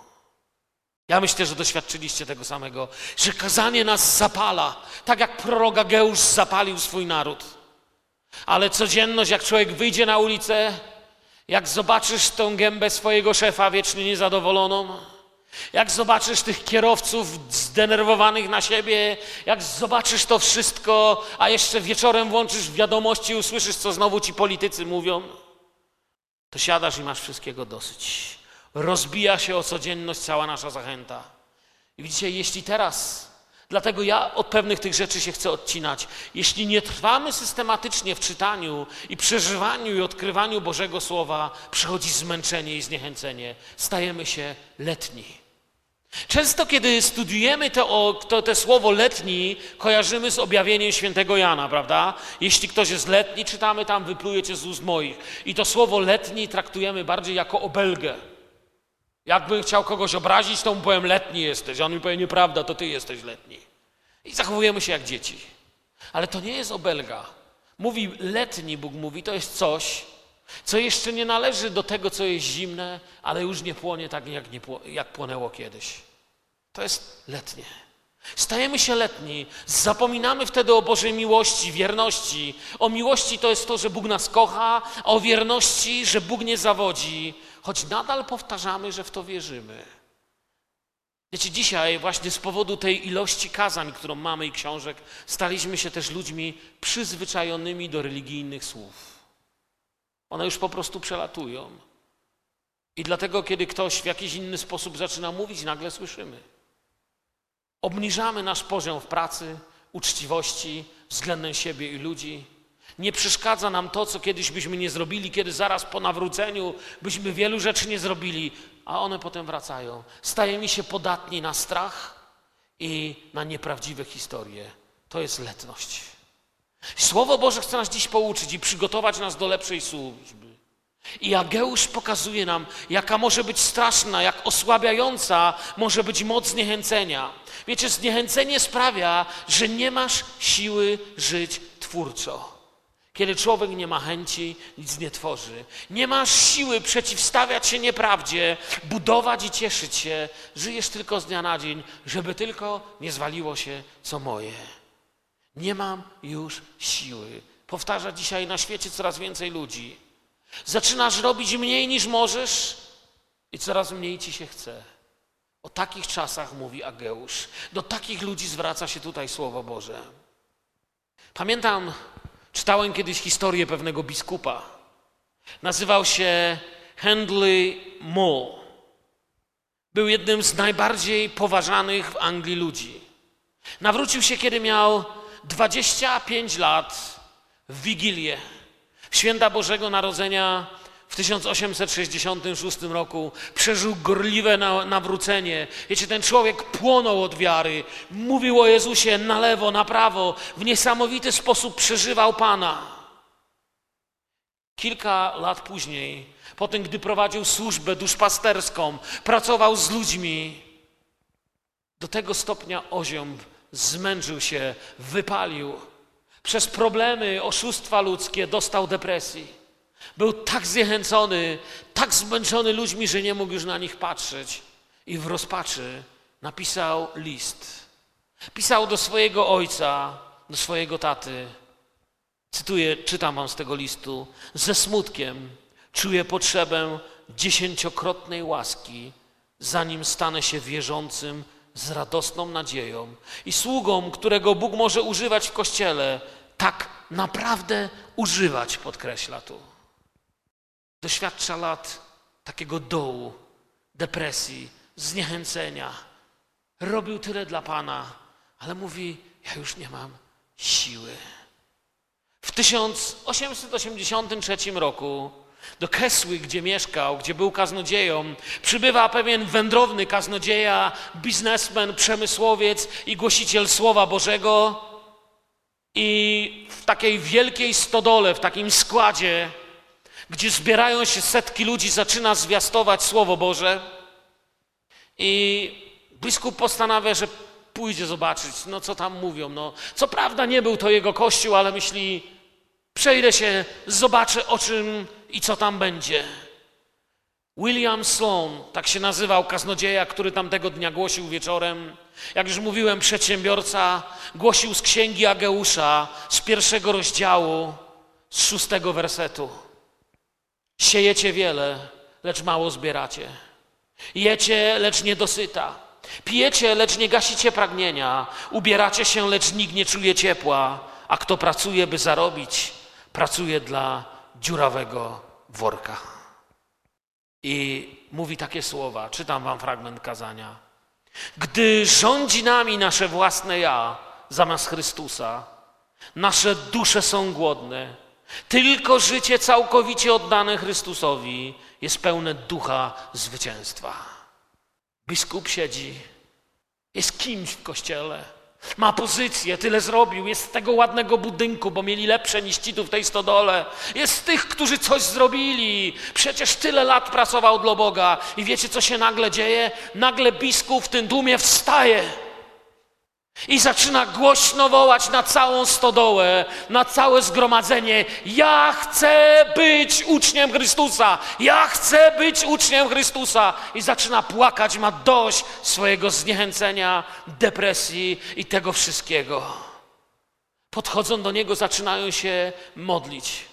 Ja myślę, że doświadczyliście tego samego, że kazanie nas zapala, tak jak prorok Ageusz zapalił swój naród. Ale codzienność, jak człowiek wyjdzie na ulicę, jak zobaczysz tą gębę swojego szefa wiecznie niezadowoloną, Jak zobaczysz tych kierowców zdenerwowanych na siebie, jak zobaczysz to wszystko, a jeszcze wieczorem włączysz wiadomości i usłyszysz, co znowu ci politycy mówią, to siadasz i masz wszystkiego dosyć. Rozbija się o codzienność cała nasza zachęta. I widzicie, jeśli teraz, dlatego ja od pewnych tych rzeczy się chcę odcinać, jeśli nie trwamy systematycznie w czytaniu i przeżywaniu i odkrywaniu Bożego Słowa, przychodzi zmęczenie i zniechęcenie. Stajemy się letni. Często, kiedy studiujemy to, to, te słowo letni, kojarzymy z objawieniem świętego Jana, prawda? Jeśli ktoś jest letni, czytamy tam, wyplujecie z ust moich. I to słowo letni traktujemy bardziej jako obelgę. Jakbym chciał kogoś obrazić, to mu powiem letni jesteś. A on mi powie nieprawda, to ty jesteś letni. I zachowujemy się jak dzieci. Ale to nie jest obelga. Mówi letni, Bóg mówi, to jest coś, co jeszcze nie należy do tego, co jest zimne, ale już nie płonie tak, jak, nie pło, jak płonęło kiedyś. To jest letnie. Stajemy się letni, zapominamy wtedy o Bożej miłości, wierności. O miłości to jest to, że Bóg nas kocha, a o wierności, że Bóg nie zawodzi, choć nadal powtarzamy, że w to wierzymy. Wiecie, dzisiaj właśnie z powodu tej ilości kazań, którą mamy i książek, staliśmy się też ludźmi przyzwyczajonymi do religijnych słów. One już po prostu przelatują. I dlatego, kiedy ktoś w jakiś inny sposób zaczyna mówić, nagle słyszymy. Obniżamy nasz poziom w pracy, uczciwości względem siebie i ludzi. Nie przeszkadza nam to, co kiedyś byśmy nie zrobili, kiedy zaraz po nawróceniu byśmy wielu rzeczy nie zrobili, a one potem wracają. Stajemy się podatni na strach i na nieprawdziwe historie. To jest letność. Słowo Boże chce nas dziś pouczyć i przygotować nas do lepszej służby. I Ageusz pokazuje nam, jaka może być straszna, jak osłabiająca może być moc zniechęcenia. Wiecie, zniechęcenie sprawia, że nie masz siły żyć twórczo. Kiedy człowiek nie ma chęci, nic nie tworzy. Nie masz siły przeciwstawiać się nieprawdzie, budować i cieszyć się. Żyjesz tylko z dnia na dzień, żeby tylko nie zwaliło się co moje. Nie mam już siły. Powtarza dzisiaj na świecie coraz więcej ludzi. Zaczynasz robić mniej niż możesz i coraz mniej ci się chce. O takich czasach mówi Ageusz. Do takich ludzi zwraca się tutaj Słowo Boże. Pamiętam, czytałem kiedyś historię pewnego biskupa. Nazywał się Handley Moore. Był jednym z najbardziej poważanych w Anglii ludzi. Nawrócił się, kiedy miał 25 lat w Wigilię. Święta Bożego Narodzenia w 1866 roku przeżył gorliwe nawrócenie. Wiecie, ten człowiek płonął od wiary, mówił o Jezusie na lewo, na prawo, w niesamowity sposób przeżywał Pana. Kilka lat później, po tym, gdy prowadził służbę duszpasterską, pracował z ludźmi, do tego stopnia oziąb zmęczył się, wypalił. Przez problemy, oszustwa ludzkie dostał depresji. Był tak zniechęcony, tak zmęczony ludźmi, że nie mógł już na nich patrzeć. I w rozpaczy napisał list. Pisał do swojego ojca, do swojego taty. Cytuję, czytam wam z tego listu. Ze smutkiem czuję potrzebę dziesięciokrotnej łaski, zanim stanę się wierzącym z radosną nadzieją i sługą, którego Bóg może używać w kościele, tak naprawdę używać, podkreśla tu. Doświadcza lat takiego dołu, depresji, zniechęcenia. Robił tyle dla Pana, ale mówi: Ja już nie mam siły. W 1883 roku do Kesły, gdzie mieszkał, gdzie był kaznodzieją, przybywa pewien wędrowny kaznodzieja, biznesmen, przemysłowiec i głosiciel Słowa Bożego. I w takiej wielkiej stodole, w takim składzie, gdzie zbierają się setki ludzi, zaczyna zwiastować Słowo Boże. I biskup postanawia, że pójdzie zobaczyć, no co tam mówią. No, co prawda nie był to jego kościół, ale myśli, przejdę się, zobaczę o czym i co tam będzie. William Sloan, tak się nazywał kaznodzieja, który tamtego dnia głosił wieczorem. Jak już mówiłem, przedsiębiorca głosił z księgi Ageusza z pierwszego rozdziału, z szóstego wersetu. Siejecie wiele, lecz mało zbieracie. Jecie, lecz nie dosyta. Pijecie, lecz nie gasicie pragnienia. Ubieracie się, lecz nikt nie czuje ciepła. A kto pracuje, by zarobić, pracuje dla dziurawego worka. I mówi takie słowa, czytam wam fragment kazania. Gdy rządzi nami nasze własne ja zamiast Chrystusa, nasze dusze są głodne. Tylko życie całkowicie oddane Chrystusowi jest pełne ducha zwycięstwa. Biskup siedzi, jest kimś w kościele, ma pozycję, tyle zrobił, jest z tego ładnego budynku, bo mieli lepsze niż ci tu w tej stodole. Jest z tych, którzy coś zrobili. Przecież tyle lat pracował dla Boga. I wiecie, co się nagle dzieje? Nagle biskup w tym dumie wstaje. I zaczyna głośno wołać na całą stodołę, na całe zgromadzenie: Ja chcę być uczniem Chrystusa! Ja chcę być uczniem Chrystusa! I zaczyna płakać, ma dość swojego zniechęcenia, depresji i tego wszystkiego. Podchodzą do niego, zaczynają się modlić.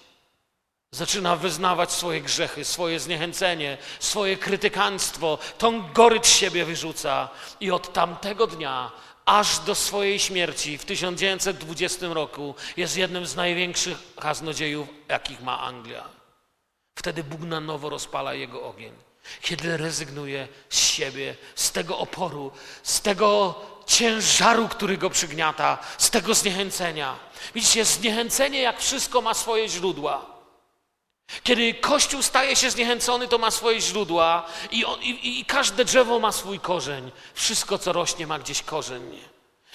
Zaczyna wyznawać swoje grzechy, swoje zniechęcenie, swoje krytykanstwo, tą gorycz siebie wyrzuca. I od tamtego dnia aż do swojej śmierci w 1920 roku jest jednym z największych kaznodziejów, jakich ma Anglia. Wtedy Bóg na nowo rozpala jego ogień. Kiedy rezygnuje z siebie, z tego oporu, z tego ciężaru, który go przygniata, z tego zniechęcenia. Widzicie, zniechęcenie, jak wszystko, ma swoje źródła. Kiedy Kościół staje się zniechęcony, to ma swoje źródła i, i, i, każde drzewo ma swój korzeń. Wszystko, co rośnie, ma gdzieś korzeń.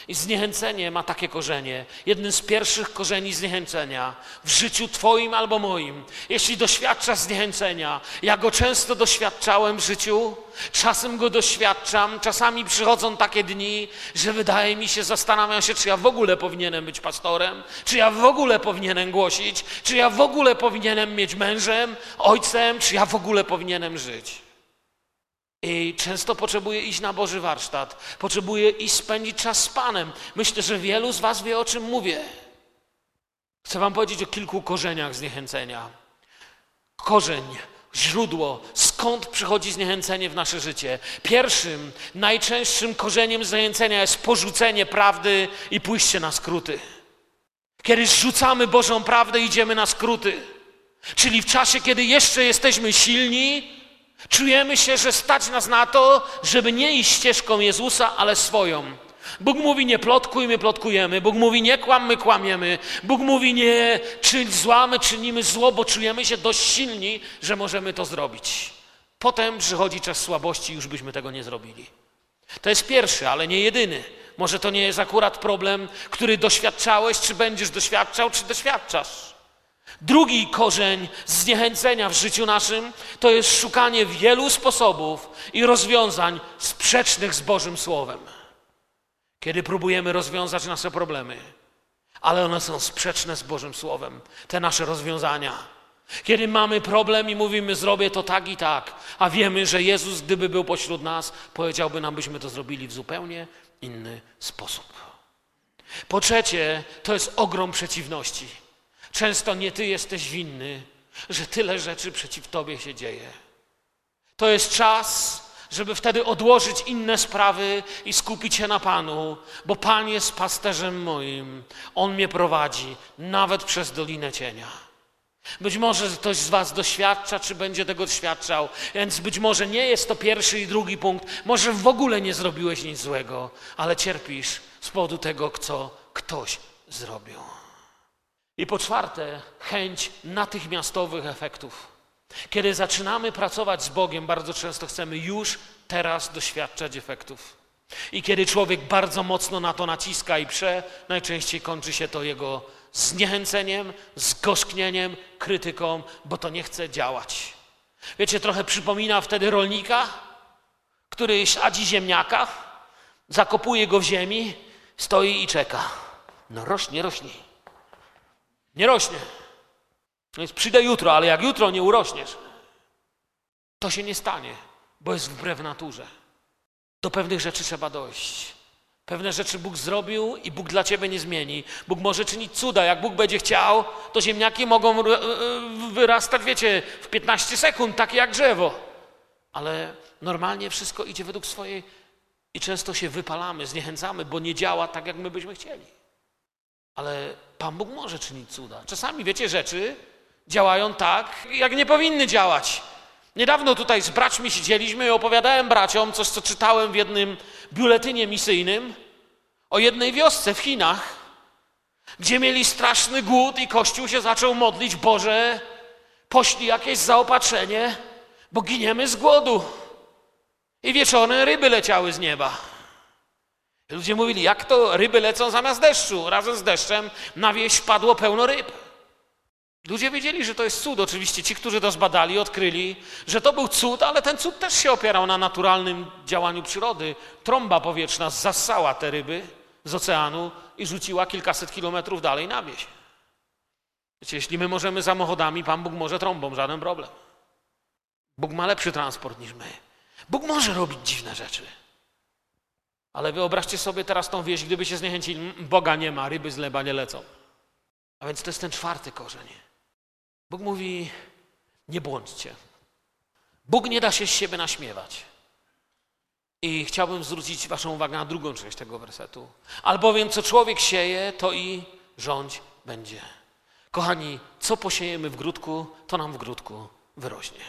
I zniechęcenie ma takie korzenie. Jednym z pierwszych korzeni zniechęcenia w życiu Twoim albo moim. Jeśli doświadczasz zniechęcenia, ja go często doświadczałem w życiu, czasem go doświadczam, czasami przychodzą takie dni, że wydaje mi się, zastanawiam się, czy ja w ogóle powinienem być pastorem, czy ja w ogóle powinienem głosić, czy ja w ogóle powinienem mieć mężem, ojcem, czy ja w ogóle powinienem żyć. I często potrzebuję iść na Boży warsztat, potrzebuję iść spędzić czas z Panem. Myślę, że wielu z Was wie, o czym mówię. Chcę Wam powiedzieć o kilku korzeniach zniechęcenia. Korzeń, źródło, skąd przychodzi zniechęcenie w nasze życie. Pierwszym, najczęstszym korzeniem zniechęcenia jest porzucenie prawdy i pójście na skróty. Kiedy rzucamy Bożą prawdę, idziemy na skróty. Czyli w czasie, kiedy jeszcze jesteśmy silni, Czujemy się, że stać nas na to, żeby nie iść ścieżką Jezusa, ale swoją. Bóg mówi nie plotkuj, my plotkujemy. Bóg mówi nie kłam, my kłamiemy. Bóg mówi nie czyń zła, my czynimy zło, bo czujemy się dość silni, że możemy to zrobić. Potem przychodzi czas słabości już byśmy tego nie zrobili. To jest pierwszy, ale nie jedyny. Może to nie jest akurat problem, który doświadczałeś, czy będziesz doświadczał, czy doświadczasz. Drugi korzeń zniechęcenia w życiu naszym to jest szukanie wielu sposobów i rozwiązań sprzecznych z Bożym Słowem. Kiedy próbujemy rozwiązać nasze problemy, ale one są sprzeczne z Bożym Słowem, te nasze rozwiązania. Kiedy mamy problem i mówimy, zrobię to tak i tak, a wiemy, że Jezus, gdyby był pośród nas, powiedziałby nam, byśmy to zrobili w zupełnie inny sposób. Po trzecie, to jest ogrom przeciwności. Często nie ty jesteś winny, że tyle rzeczy przeciw tobie się dzieje. To jest czas, żeby wtedy odłożyć inne sprawy i skupić się na Panu, bo Pan jest pasterzem moim. On mnie prowadzi, nawet przez Dolinę Cienia. Być może ktoś z Was doświadcza, czy będzie tego doświadczał, więc być może nie jest to pierwszy i drugi punkt. Może w ogóle nie zrobiłeś nic złego, ale cierpisz z powodu tego, co ktoś zrobił. I po czwarte, chęć natychmiastowych efektów. Kiedy zaczynamy pracować z Bogiem, bardzo często chcemy już teraz doświadczać efektów. I kiedy człowiek bardzo mocno na to naciska i prze, najczęściej kończy się to jego zniechęceniem, zgorzknieniem, krytyką, bo to nie chce działać. Wiecie, trochę przypomina wtedy rolnika, który sadzi ziemniaka, zakopuje go w ziemi, stoi i czeka. No rośnie, rośnie. Nie rośnie. No więc przyjdę jutro, ale jak jutro nie urośniesz, to się nie stanie, bo jest wbrew naturze. Do pewnych rzeczy trzeba dojść. Pewne rzeczy Bóg zrobił i Bóg dla ciebie nie zmieni. Bóg może czynić cuda. Jak Bóg będzie chciał, to ziemniaki mogą e, wyrastać, wiecie, w 15 sekund, takie jak drzewo. ale normalnie wszystko idzie według swojej i często się wypalamy, zniechęcamy, bo nie działa tak, jak my byśmy chcieli. Ale Pan Bóg może czynić cuda. Czasami, wiecie, rzeczy działają tak, jak nie powinny działać. Niedawno tutaj z braćmi siedzieliśmy i opowiadałem braciom coś, co czytałem w jednym biuletynie misyjnym o jednej wiosce w Chinach, gdzie mieli straszny głód i Kościół się zaczął modlić, Boże, poślij jakieś zaopatrzenie, bo giniemy z głodu. I wieczorem ryby leciały z nieba. Ludzie mówili, jak to ryby lecą zamiast deszczu? Razem z deszczem na wieś padło pełno ryb. Ludzie wiedzieli, że to jest cud. Oczywiście ci, którzy to zbadali, odkryli, że to był cud, ale ten cud też się opierał na naturalnym działaniu przyrody. Trąba powietrzna zassała te ryby z oceanu i rzuciła kilkaset kilometrów dalej na wieś. Wiecie, jeśli my możemy samochodami, Pan Bóg może trąbą, żaden problem. Bóg ma lepszy transport niż my. Bóg może robić dziwne rzeczy. Ale wyobraźcie sobie teraz tą wieś, gdyby się zniechęcili, Boga nie ma, ryby z nieba nie lecą. A więc to jest ten czwarty korzeń. Bóg mówi, nie błądźcie. Bóg nie da się z siebie naśmiewać. I chciałbym zwrócić Waszą uwagę na drugą część tego wersetu. Albowiem co człowiek sieje, to i rządź będzie. Kochani, co posiejemy w grudku, to nam w grudku wyrośnie.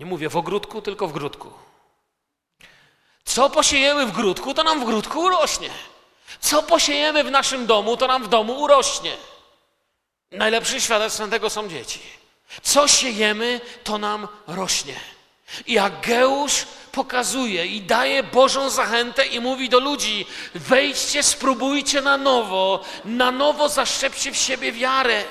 Nie mówię w ogródku, tylko w grudku. Co posiejemy w grudku, to nam w grudku urośnie. Co posiejemy w naszym domu, to nam w domu urośnie. Najlepszym świadectwem tego są dzieci. Co siejemy, to nam rośnie. I Ageusz pokazuje i daje Bożą zachętę i mówi do ludzi: wejdźcie, spróbujcie na nowo, na nowo zaszczepcie w siebie wiarę.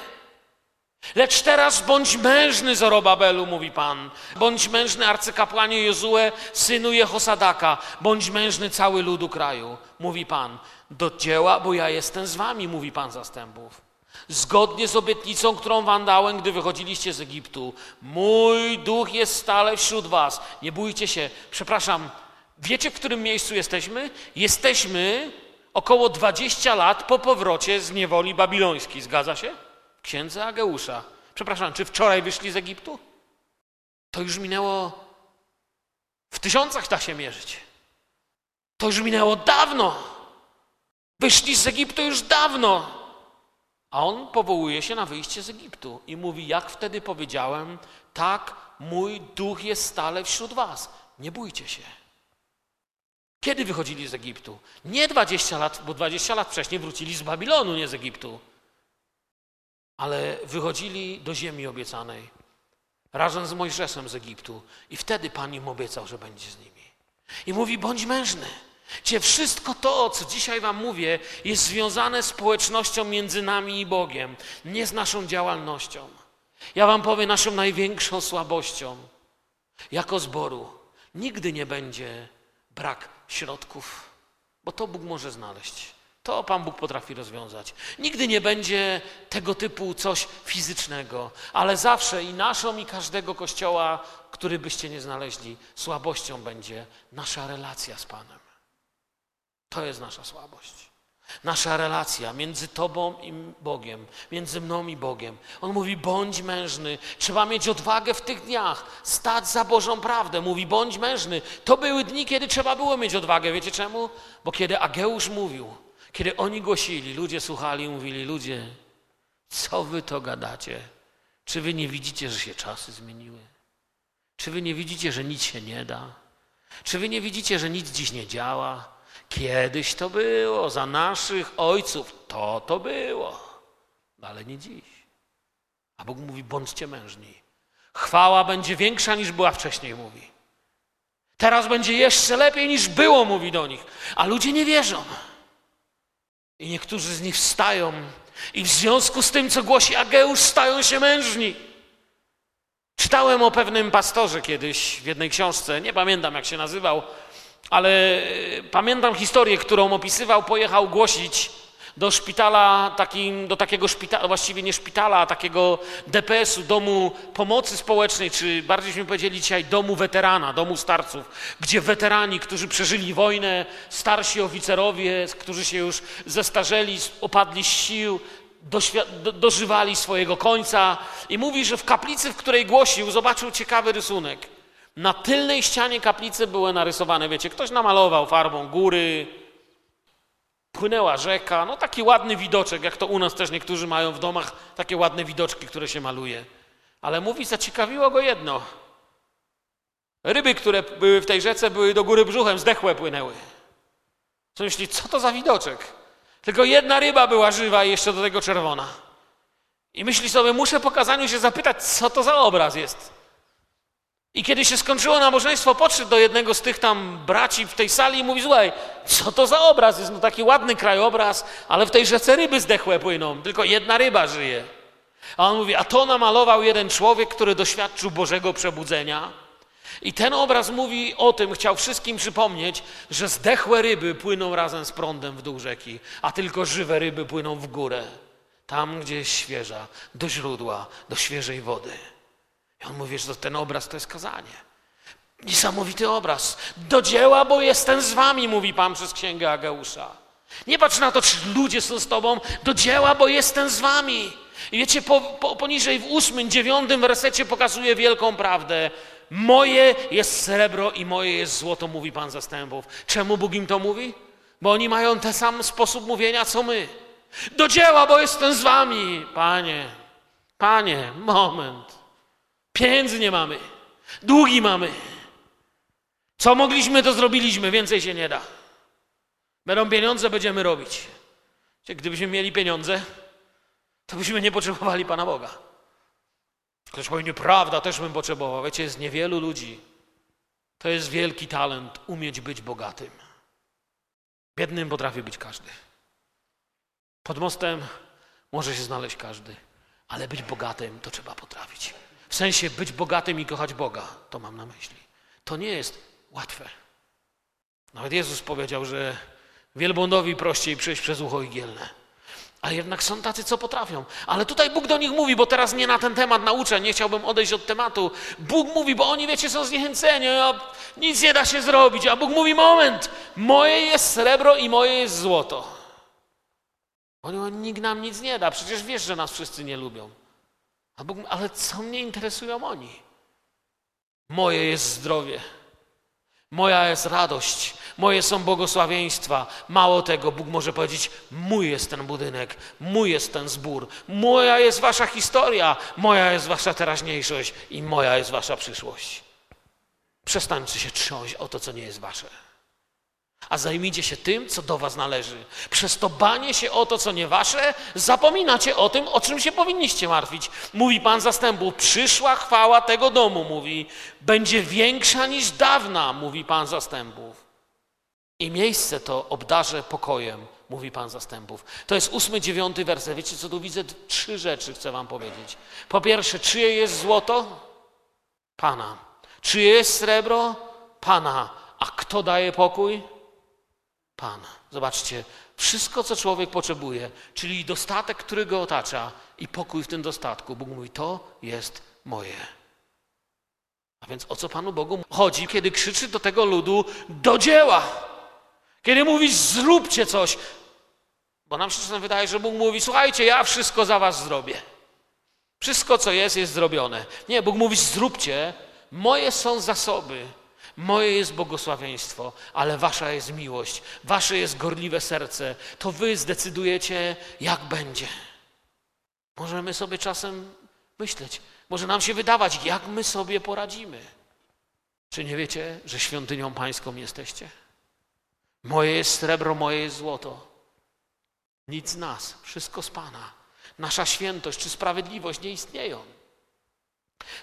Lecz teraz bądź mężny, Zorobabelu, mówi Pan. Bądź mężny, arcykapłanie Jozue, synu Jehosadaka. Bądź mężny, cały ludu kraju, mówi Pan. Do dzieła, bo ja jestem z wami, mówi Pan zastępów. Zgodnie z obietnicą, którą wam dałem, gdy wychodziliście z Egiptu. Mój duch jest stale wśród was. Nie bójcie się. Przepraszam, wiecie, w którym miejscu jesteśmy? Jesteśmy około 20 lat po powrocie z niewoli babilońskiej. Zgadza się? W księdze Ageusza. Przepraszam, czy wczoraj wyszli z Egiptu? To już minęło. W tysiącach da się mierzyć. To już minęło dawno. Wyszli z Egiptu już dawno. A on powołuje się na wyjście z Egiptu i mówi: Jak wtedy powiedziałem, tak mój duch jest stale wśród Was. Nie bójcie się. Kiedy wychodzili z Egiptu? Nie 20 lat, bo 20 lat wcześniej wrócili z Babilonu, nie z Egiptu. Ale wychodzili do ziemi obiecanej razem z Mojżeszem z Egiptu i wtedy Pan im obiecał, że będzie z nimi. I mówi: bądź mężny. Gdzie wszystko to, co dzisiaj Wam mówię, jest związane z społecznością między nami i Bogiem, nie z naszą działalnością. Ja Wam powiem, naszą największą słabością jako zboru nigdy nie będzie brak środków, bo to Bóg może znaleźć. To Pan Bóg potrafi rozwiązać. Nigdy nie będzie tego typu coś fizycznego, ale zawsze i naszą, i każdego kościoła, który byście nie znaleźli, słabością będzie nasza relacja z Panem. To jest nasza słabość. Nasza relacja między Tobą i Bogiem, między mną i Bogiem. On mówi: bądź mężny. Trzeba mieć odwagę w tych dniach, stać za Bożą prawdę. Mówi: bądź mężny. To były dni, kiedy trzeba było mieć odwagę. Wiecie czemu? Bo kiedy Ageusz mówił, kiedy oni głosili, ludzie słuchali i mówili: Ludzie, co wy to gadacie? Czy wy nie widzicie, że się czasy zmieniły? Czy wy nie widzicie, że nic się nie da? Czy wy nie widzicie, że nic dziś nie działa? Kiedyś to było, za naszych ojców to to było, ale nie dziś. A Bóg mówi: bądźcie mężni. Chwała będzie większa niż była wcześniej, mówi. Teraz będzie jeszcze lepiej niż było, mówi do nich. A ludzie nie wierzą. I niektórzy z nich wstają, i w związku z tym, co głosi Ageusz, stają się mężni. Czytałem o pewnym pastorze kiedyś w jednej książce, nie pamiętam jak się nazywał, ale e, pamiętam historię, którą opisywał, pojechał głosić do szpitala, takim, do takiego szpitala, właściwie nie szpitala, a takiego DPS-u, domu pomocy społecznej, czy bardziej powiedzieli dzisiaj domu weterana, domu starców, gdzie weterani, którzy przeżyli wojnę, starsi oficerowie, którzy się już zestarzeli, opadli z sił, do, dożywali swojego końca. I mówi, że w kaplicy, w której głosił, zobaczył ciekawy rysunek. Na tylnej ścianie kaplicy były narysowane, wiecie, ktoś namalował farbą góry, płynęła rzeka, no taki ładny widoczek, jak to u nas też niektórzy mają w domach, takie ładne widoczki, które się maluje. Ale mówi, zaciekawiło go jedno. Ryby, które były w tej rzece, były do góry brzuchem, zdechłe płynęły. Co myśli, co to za widoczek? Tylko jedna ryba była żywa i jeszcze do tego czerwona. I myśli sobie, muszę po kazaniu się zapytać, co to za obraz jest. I kiedy się skończyło nabożeństwo, podszedł do jednego z tych tam braci w tej sali i mówi, słuchaj, co to za obraz jest? No taki ładny krajobraz, ale w tej rzece ryby zdechłe płyną, tylko jedna ryba żyje. A on mówi, a to namalował jeden człowiek, który doświadczył Bożego przebudzenia. I ten obraz mówi o tym, chciał wszystkim przypomnieć, że zdechłe ryby płyną razem z prądem w dół rzeki, a tylko żywe ryby płyną w górę, tam gdzie jest świeża, do źródła, do świeżej wody. I on mówi, że ten obraz to jest kazanie. Niesamowity obraz. Do dzieła, bo jestem z wami, mówi Pan przez księgę Ageusza. Nie patrz na to, czy ludzie są z tobą, do dzieła, bo jestem z wami. I wiecie, po, po, poniżej w ósmym, dziewiątym wersecie pokazuje wielką prawdę. Moje jest srebro i moje jest złoto, mówi Pan zastępów. Czemu Bóg im to mówi? Bo oni mają ten sam sposób mówienia, co my. Do dzieła, bo jestem z wami. Panie, panie, moment. Pieniędzy nie mamy. Długi mamy. Co mogliśmy, to zrobiliśmy. Więcej się nie da. Będą pieniądze, będziemy robić. Gdybyśmy mieli pieniądze, to byśmy nie potrzebowali Pana Boga. Ktoś powie, nieprawda, też bym potrzebował. Wiecie, jest niewielu ludzi. To jest wielki talent, umieć być bogatym. Biednym potrafi być każdy. Pod mostem może się znaleźć każdy, ale być bogatym to trzeba potrafić. W sensie być bogatym i kochać Boga, to mam na myśli. To nie jest łatwe. Nawet Jezus powiedział, że wielbłądowi prościej przejść przez ucho igielne. A jednak są tacy, co potrafią. Ale tutaj Bóg do nich mówi, bo teraz nie na ten temat nauczę, nie chciałbym odejść od tematu. Bóg mówi, bo oni, wiecie, są zniechęceni, a nic nie da się zrobić. A Bóg mówi, moment, moje jest srebro i moje jest złoto. Oni nikt nam nic nie da, przecież wiesz, że nas wszyscy nie lubią. A Bóg mówi, ale co mnie interesują oni? Moje jest zdrowie. Moja jest radość, moje są błogosławieństwa. Mało tego, Bóg może powiedzieć: Mój jest ten budynek, mój jest ten zbór, moja jest wasza historia, moja jest wasza teraźniejszość i moja jest wasza przyszłość. Przestańcie się trząść o to, co nie jest wasze. A zajmijcie się tym, co do was należy. Przez to banie się o to, co nie wasze, zapominacie o tym, o czym się powinniście martwić. Mówi Pan zastępów, przyszła chwała tego domu, mówi, będzie większa niż dawna, mówi Pan zastępów. I miejsce to obdarzę pokojem, mówi Pan zastępów. To jest ósmy, dziewiąty werset. Wiecie co, tu widzę trzy rzeczy, chcę wam powiedzieć. Po pierwsze, czyje jest złoto? Pana. Czyje jest srebro? Pana. A kto daje pokój? Pan. Zobaczcie, wszystko, co człowiek potrzebuje, czyli dostatek, który go otacza i pokój w tym dostatku, Bóg mówi, to jest moje. A więc o co Panu Bogu chodzi, kiedy krzyczy do tego ludu, do dzieła? Kiedy mówi, zróbcie coś. Bo nam się czasem wydaje, że Bóg mówi, słuchajcie, ja wszystko za was zrobię. Wszystko, co jest, jest zrobione. Nie, Bóg mówi, zróbcie, moje są zasoby, Moje jest błogosławieństwo, ale wasza jest miłość, wasze jest gorliwe serce. To wy zdecydujecie, jak będzie. Możemy sobie czasem myśleć, może nam się wydawać, jak my sobie poradzimy. Czy nie wiecie, że świątynią pańską jesteście? Moje jest srebro, moje jest złoto. Nic z nas, wszystko z Pana. Nasza świętość czy sprawiedliwość nie istnieją.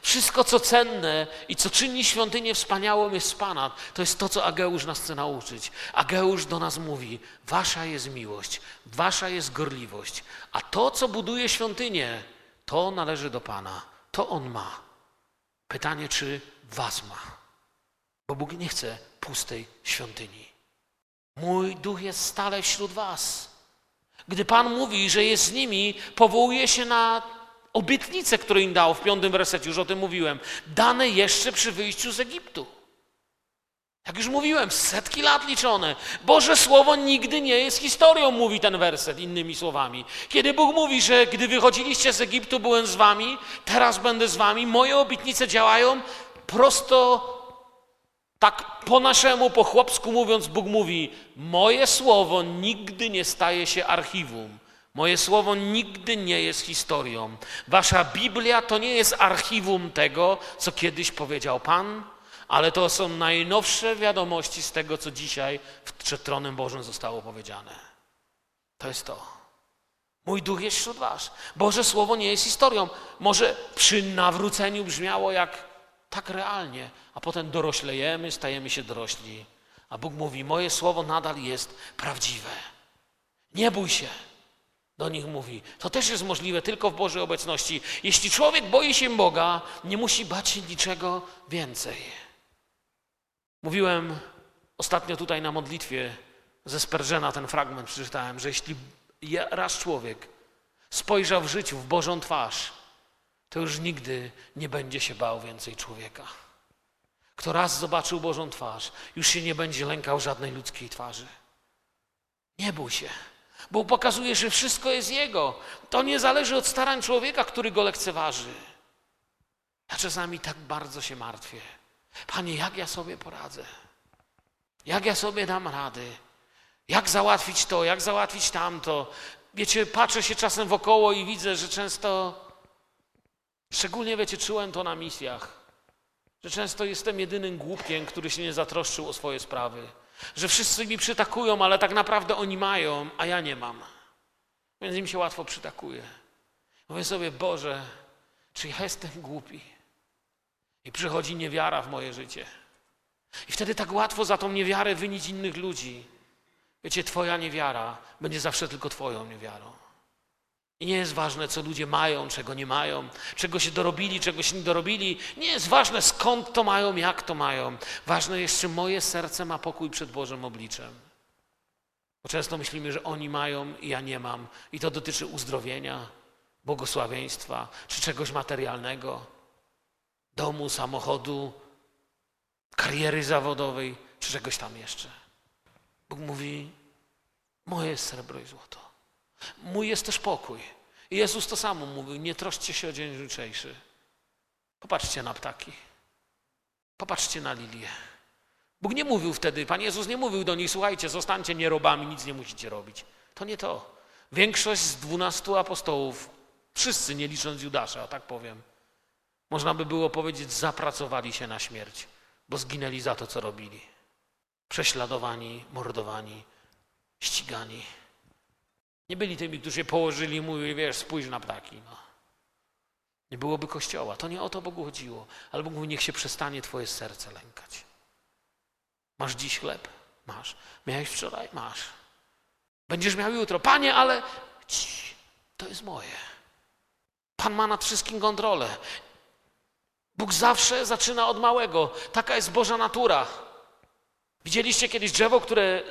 Wszystko, co cenne i co czyni świątynię wspaniałą, jest z Pana. To jest to, co Ageusz nas chce nauczyć. Ageusz do nas mówi: Wasza jest miłość, wasza jest gorliwość, a to, co buduje świątynię, to należy do Pana. To On ma. Pytanie, czy Was ma? Bo Bóg nie chce pustej świątyni. Mój duch jest stale wśród Was. Gdy Pan mówi, że jest z nimi, powołuje się na obietnice, które im dał w piątym wersecie, już o tym mówiłem, dane jeszcze przy wyjściu z Egiptu. Jak już mówiłem, setki lat liczone. Boże Słowo nigdy nie jest historią, mówi ten werset innymi słowami. Kiedy Bóg mówi, że gdy wychodziliście z Egiptu, byłem z wami, teraz będę z wami, moje obietnice działają prosto Tak po naszemu, po chłopsku mówiąc, Bóg mówi: Moje słowo nigdy nie staje się archiwum. Moje słowo nigdy nie jest historią. Wasza Biblia to nie jest archiwum tego, co kiedyś powiedział Pan, ale to są najnowsze wiadomości z tego, co dzisiaj przed tronem Bożym zostało powiedziane. To jest to. Mój duch jest wśród was. Boże Słowo nie jest historią. Może przy nawróceniu brzmiało jak tak realnie, a potem doroślejemy, stajemy się dorośli. A Bóg mówi: Moje słowo nadal jest prawdziwe. Nie bój się. Do nich mówi. To też jest możliwe tylko w Bożej obecności. Jeśli człowiek boi się Boga, nie musi bać się niczego więcej. Mówiłem ostatnio tutaj na modlitwie ze Spurgeona ten fragment przeczytałem, że jeśli raz człowiek spojrzał w życiu w Bożą twarz, to już nigdy nie będzie się bał więcej człowieka. Kto raz zobaczył Bożą twarz, już się nie będzie lękał żadnej ludzkiej twarzy. Nie bój się. Bo pokazuje, że wszystko jest Jego. To nie zależy od starań człowieka, który go lekceważy. Ja czasami tak bardzo się martwię. Panie, jak ja sobie poradzę? Jak ja sobie dam rady? Jak załatwić to, jak załatwić tamto? Wiecie, patrzę się czasem wokoło i widzę, że często, szczególnie wiecie, czułem to na misjach, że często jestem jedynym głupkiem, który się nie zatroszczył o swoje sprawy. Że wszyscy mi przytakują, ale tak naprawdę oni mają, a ja nie mam. Więc im się łatwo przytakuje. Mówię sobie, Boże, czy ja jestem głupi? I przychodzi niewiara w moje życie. I wtedy tak łatwo za tą niewiarę wynić innych ludzi. Wiecie, Twoja niewiara będzie zawsze tylko Twoją niewiarą. I nie jest ważne, co ludzie mają, czego nie mają, czego się dorobili, czego się nie dorobili. Nie jest ważne, skąd to mają, jak to mają. Ważne jest, czy moje serce ma pokój przed Bożym obliczem. Bo często myślimy, że oni mają i ja nie mam. I to dotyczy uzdrowienia, błogosławieństwa, czy czegoś materialnego, domu, samochodu, kariery zawodowej, czy czegoś tam jeszcze. Bóg mówi: Moje jest srebro i złoto. Mój jest też pokój. I Jezus to samo mówił: Nie troszcie się o dzień jutrzejszy. Popatrzcie na ptaki. Popatrzcie na lilię. Bóg nie mówił wtedy, Pan Jezus nie mówił do nich: Słuchajcie, zostańcie nierobami, nic nie musicie robić. To nie to. Większość z dwunastu apostołów, wszyscy nie licząc Judasza, tak powiem, można by było powiedzieć, zapracowali się na śmierć, bo zginęli za to, co robili prześladowani, mordowani, ścigani. Nie byli tymi, którzy się położyli i mówili, wiesz, spójrz na ptaki. No. Nie byłoby kościoła. To nie o to Bogu chodziło. Ale Bóg mówi, niech się przestanie twoje serce lękać. Masz dziś chleb? Masz. Miałeś wczoraj? Masz. Będziesz miał jutro. Panie, ale Cii, to jest moje. Pan ma nad wszystkim kontrolę. Bóg zawsze zaczyna od małego. Taka jest Boża natura. Widzieliście kiedyś drzewo, które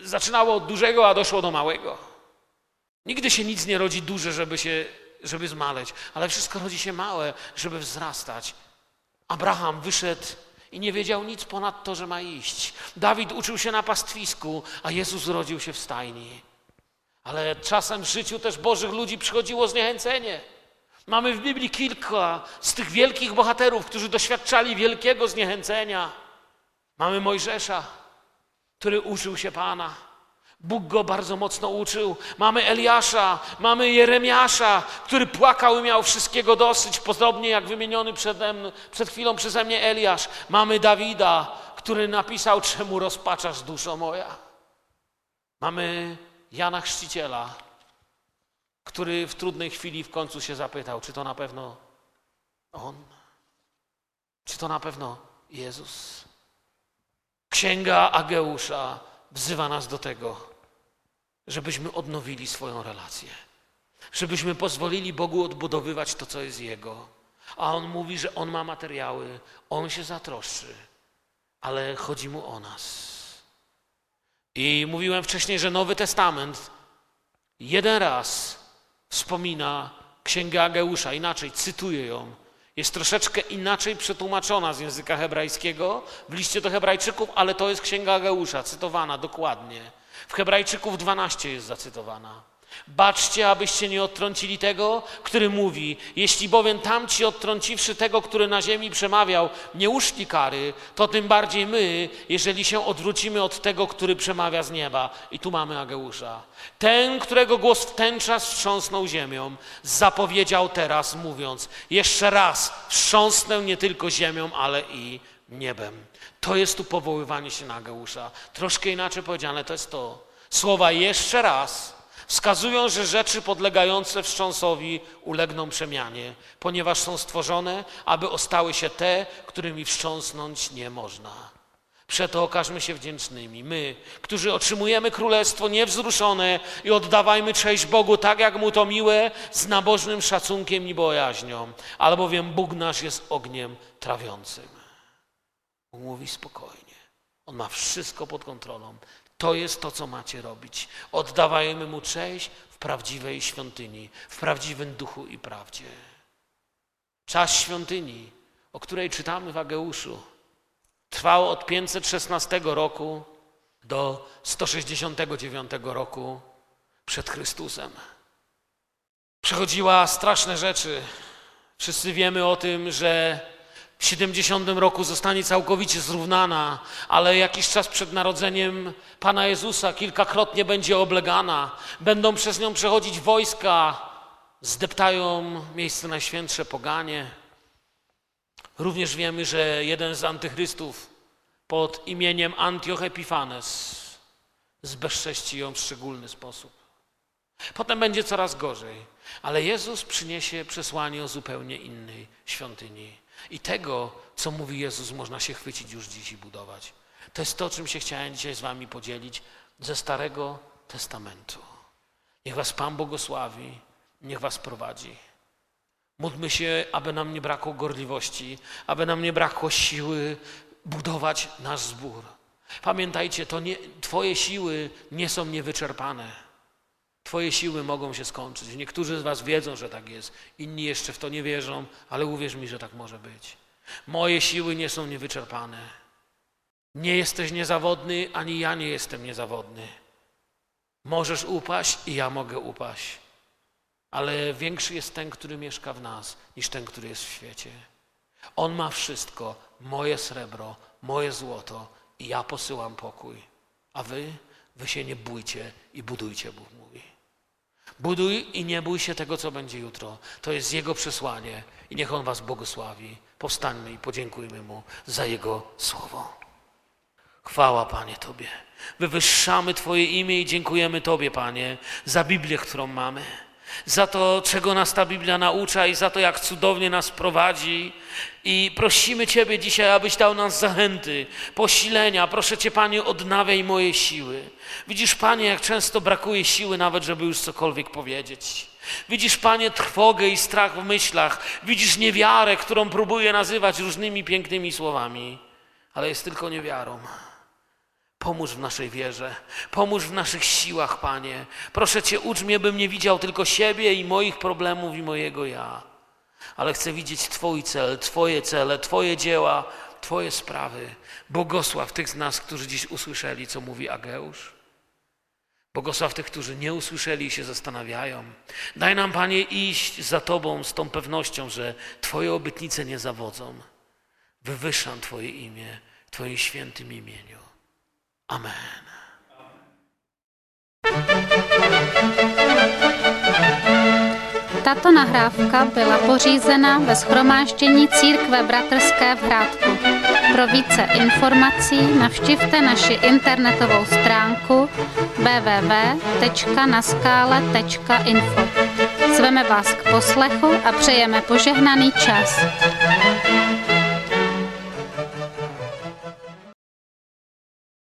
zaczynało od dużego, a doszło do małego? Nigdy się nic nie rodzi duże, żeby się, żeby zmaleć, ale wszystko rodzi się małe, żeby wzrastać. Abraham wyszedł i nie wiedział nic ponad to, że ma iść. Dawid uczył się na pastwisku, a Jezus rodził się w stajni. Ale czasem w życiu też Bożych ludzi przychodziło zniechęcenie. Mamy w Biblii kilka z tych wielkich bohaterów, którzy doświadczali wielkiego zniechęcenia. Mamy Mojżesza, który uczył się Pana. Bóg go bardzo mocno uczył. Mamy Eliasza, mamy Jeremiasza, który płakał i miał wszystkiego dosyć, podobnie jak wymieniony przede mną, przed chwilą przeze mnie Eliasz. Mamy Dawida, który napisał, czemu rozpaczasz duszo moja. Mamy Jana Chrzciciela, który w trudnej chwili w końcu się zapytał, czy to na pewno On? Czy to na pewno Jezus? Księga Ageusza wzywa nas do tego, żebyśmy odnowili swoją relację, żebyśmy pozwolili Bogu odbudowywać to, co jest Jego. A On mówi, że On ma materiały, On się zatroszczy, ale chodzi Mu o nas. I mówiłem wcześniej, że Nowy Testament jeden raz wspomina Księgę Ageusza, inaczej cytuję ją, jest troszeczkę inaczej przetłumaczona z języka hebrajskiego w liście do Hebrajczyków, ale to jest Księga Ageusza, cytowana dokładnie. W Hebrajczyków 12 jest zacytowana. Baczcie, abyście nie odtrącili tego, który mówi. Jeśli bowiem tamci odtrąciwszy tego, który na ziemi przemawiał, nie uszli kary, to tym bardziej my, jeżeli się odwrócimy od tego, który przemawia z nieba. I tu mamy Ageusza. Ten, którego głos w ten czas wstrząsnął ziemią, zapowiedział teraz, mówiąc: Jeszcze raz wstrząsnę nie tylko ziemią, ale i niebem. To jest tu powoływanie się na Ageusza. Troszkę inaczej powiedziane to jest to. Słowa jeszcze raz wskazują, że rzeczy podlegające wstrząsowi ulegną przemianie, ponieważ są stworzone, aby ostały się te, którymi wstrząsnąć nie można. Przeto okażmy się wdzięcznymi. My, którzy otrzymujemy królestwo niewzruszone i oddawajmy cześć Bogu tak, jak mu to miłe, z nabożnym szacunkiem i bojaźnią, albowiem Bóg nasz jest ogniem trawiącym. Mówi spokojnie. On ma wszystko pod kontrolą. To jest to, co macie robić. Oddawajmy Mu cześć w prawdziwej świątyni, w prawdziwym duchu i prawdzie. Czas świątyni, o której czytamy w Ageuszu, trwał od 516 roku do 169 roku przed Chrystusem. Przechodziła straszne rzeczy. Wszyscy wiemy o tym, że w 70 roku zostanie całkowicie zrównana, ale jakiś czas przed narodzeniem Pana Jezusa kilkakrotnie będzie oblegana. Będą przez nią przechodzić wojska, zdeptają miejsce najświętsze poganie. Również wiemy, że jeden z antychrystów pod imieniem Antioch Epifanes zbezcześci ją w szczególny sposób. Potem będzie coraz gorzej, ale Jezus przyniesie przesłanie o zupełnie innej świątyni. I tego, co mówi Jezus, można się chwycić już dziś i budować. To jest to, czym się chciałem dzisiaj z Wami podzielić ze Starego Testamentu. Niech Was Pan błogosławi, niech Was prowadzi. Módlmy się, aby nam nie brakło gorliwości, aby nam nie brakło siły budować nasz zbór. Pamiętajcie, to nie, Twoje siły nie są niewyczerpane. Twoje siły mogą się skończyć. Niektórzy z Was wiedzą, że tak jest, inni jeszcze w to nie wierzą, ale uwierz mi, że tak może być. Moje siły nie są niewyczerpane. Nie jesteś niezawodny, ani ja nie jestem niezawodny. Możesz upaść i ja mogę upaść. Ale większy jest ten, który mieszka w nas, niż ten, który jest w świecie. On ma wszystko, moje srebro, moje złoto i ja posyłam pokój. A wy, wy się nie bójcie i budujcie, Bóg mówi. Buduj i nie bój się tego, co będzie jutro. To jest Jego przesłanie i niech On was błogosławi. Powstańmy i podziękujmy Mu za Jego słowo. Chwała, Panie, Tobie. Wywyższamy Twoje imię i dziękujemy Tobie, Panie, za Biblię, którą mamy. Za to, czego nas ta Biblia naucza i za to, jak cudownie nas prowadzi. I prosimy Ciebie dzisiaj, abyś dał nas zachęty, posilenia. Proszę Cię, Panie, odnawiaj moje siły. Widzisz, Panie, jak często brakuje siły nawet, żeby już cokolwiek powiedzieć. Widzisz, Panie, trwogę i strach w myślach. Widzisz niewiarę, którą próbuję nazywać różnymi pięknymi słowami, ale jest tylko niewiarą. Pomóż w naszej wierze, pomóż w naszych siłach, Panie. Proszę Cię, ucz mnie, bym nie widział tylko siebie i moich problemów i mojego ja, ale chcę widzieć Twój cel, Twoje cele, Twoje dzieła, Twoje sprawy. Błogosław tych z nas, którzy dziś usłyszeli, co mówi Ageusz. Błogosław tych, którzy nie usłyszeli i się zastanawiają. Daj nam, Panie, iść za Tobą z tą pewnością, że Twoje obytnice nie zawodzą. Wywyższam Twoje imię Twoim świętym imieniu. Amen. Tato nahrávka byla pořízena ve schromáždění Církve Bratrské v Hrádku. Pro více informací navštivte naši internetovou stránku www.naskale.info. Zveme vás k poslechu a přejeme požehnaný čas.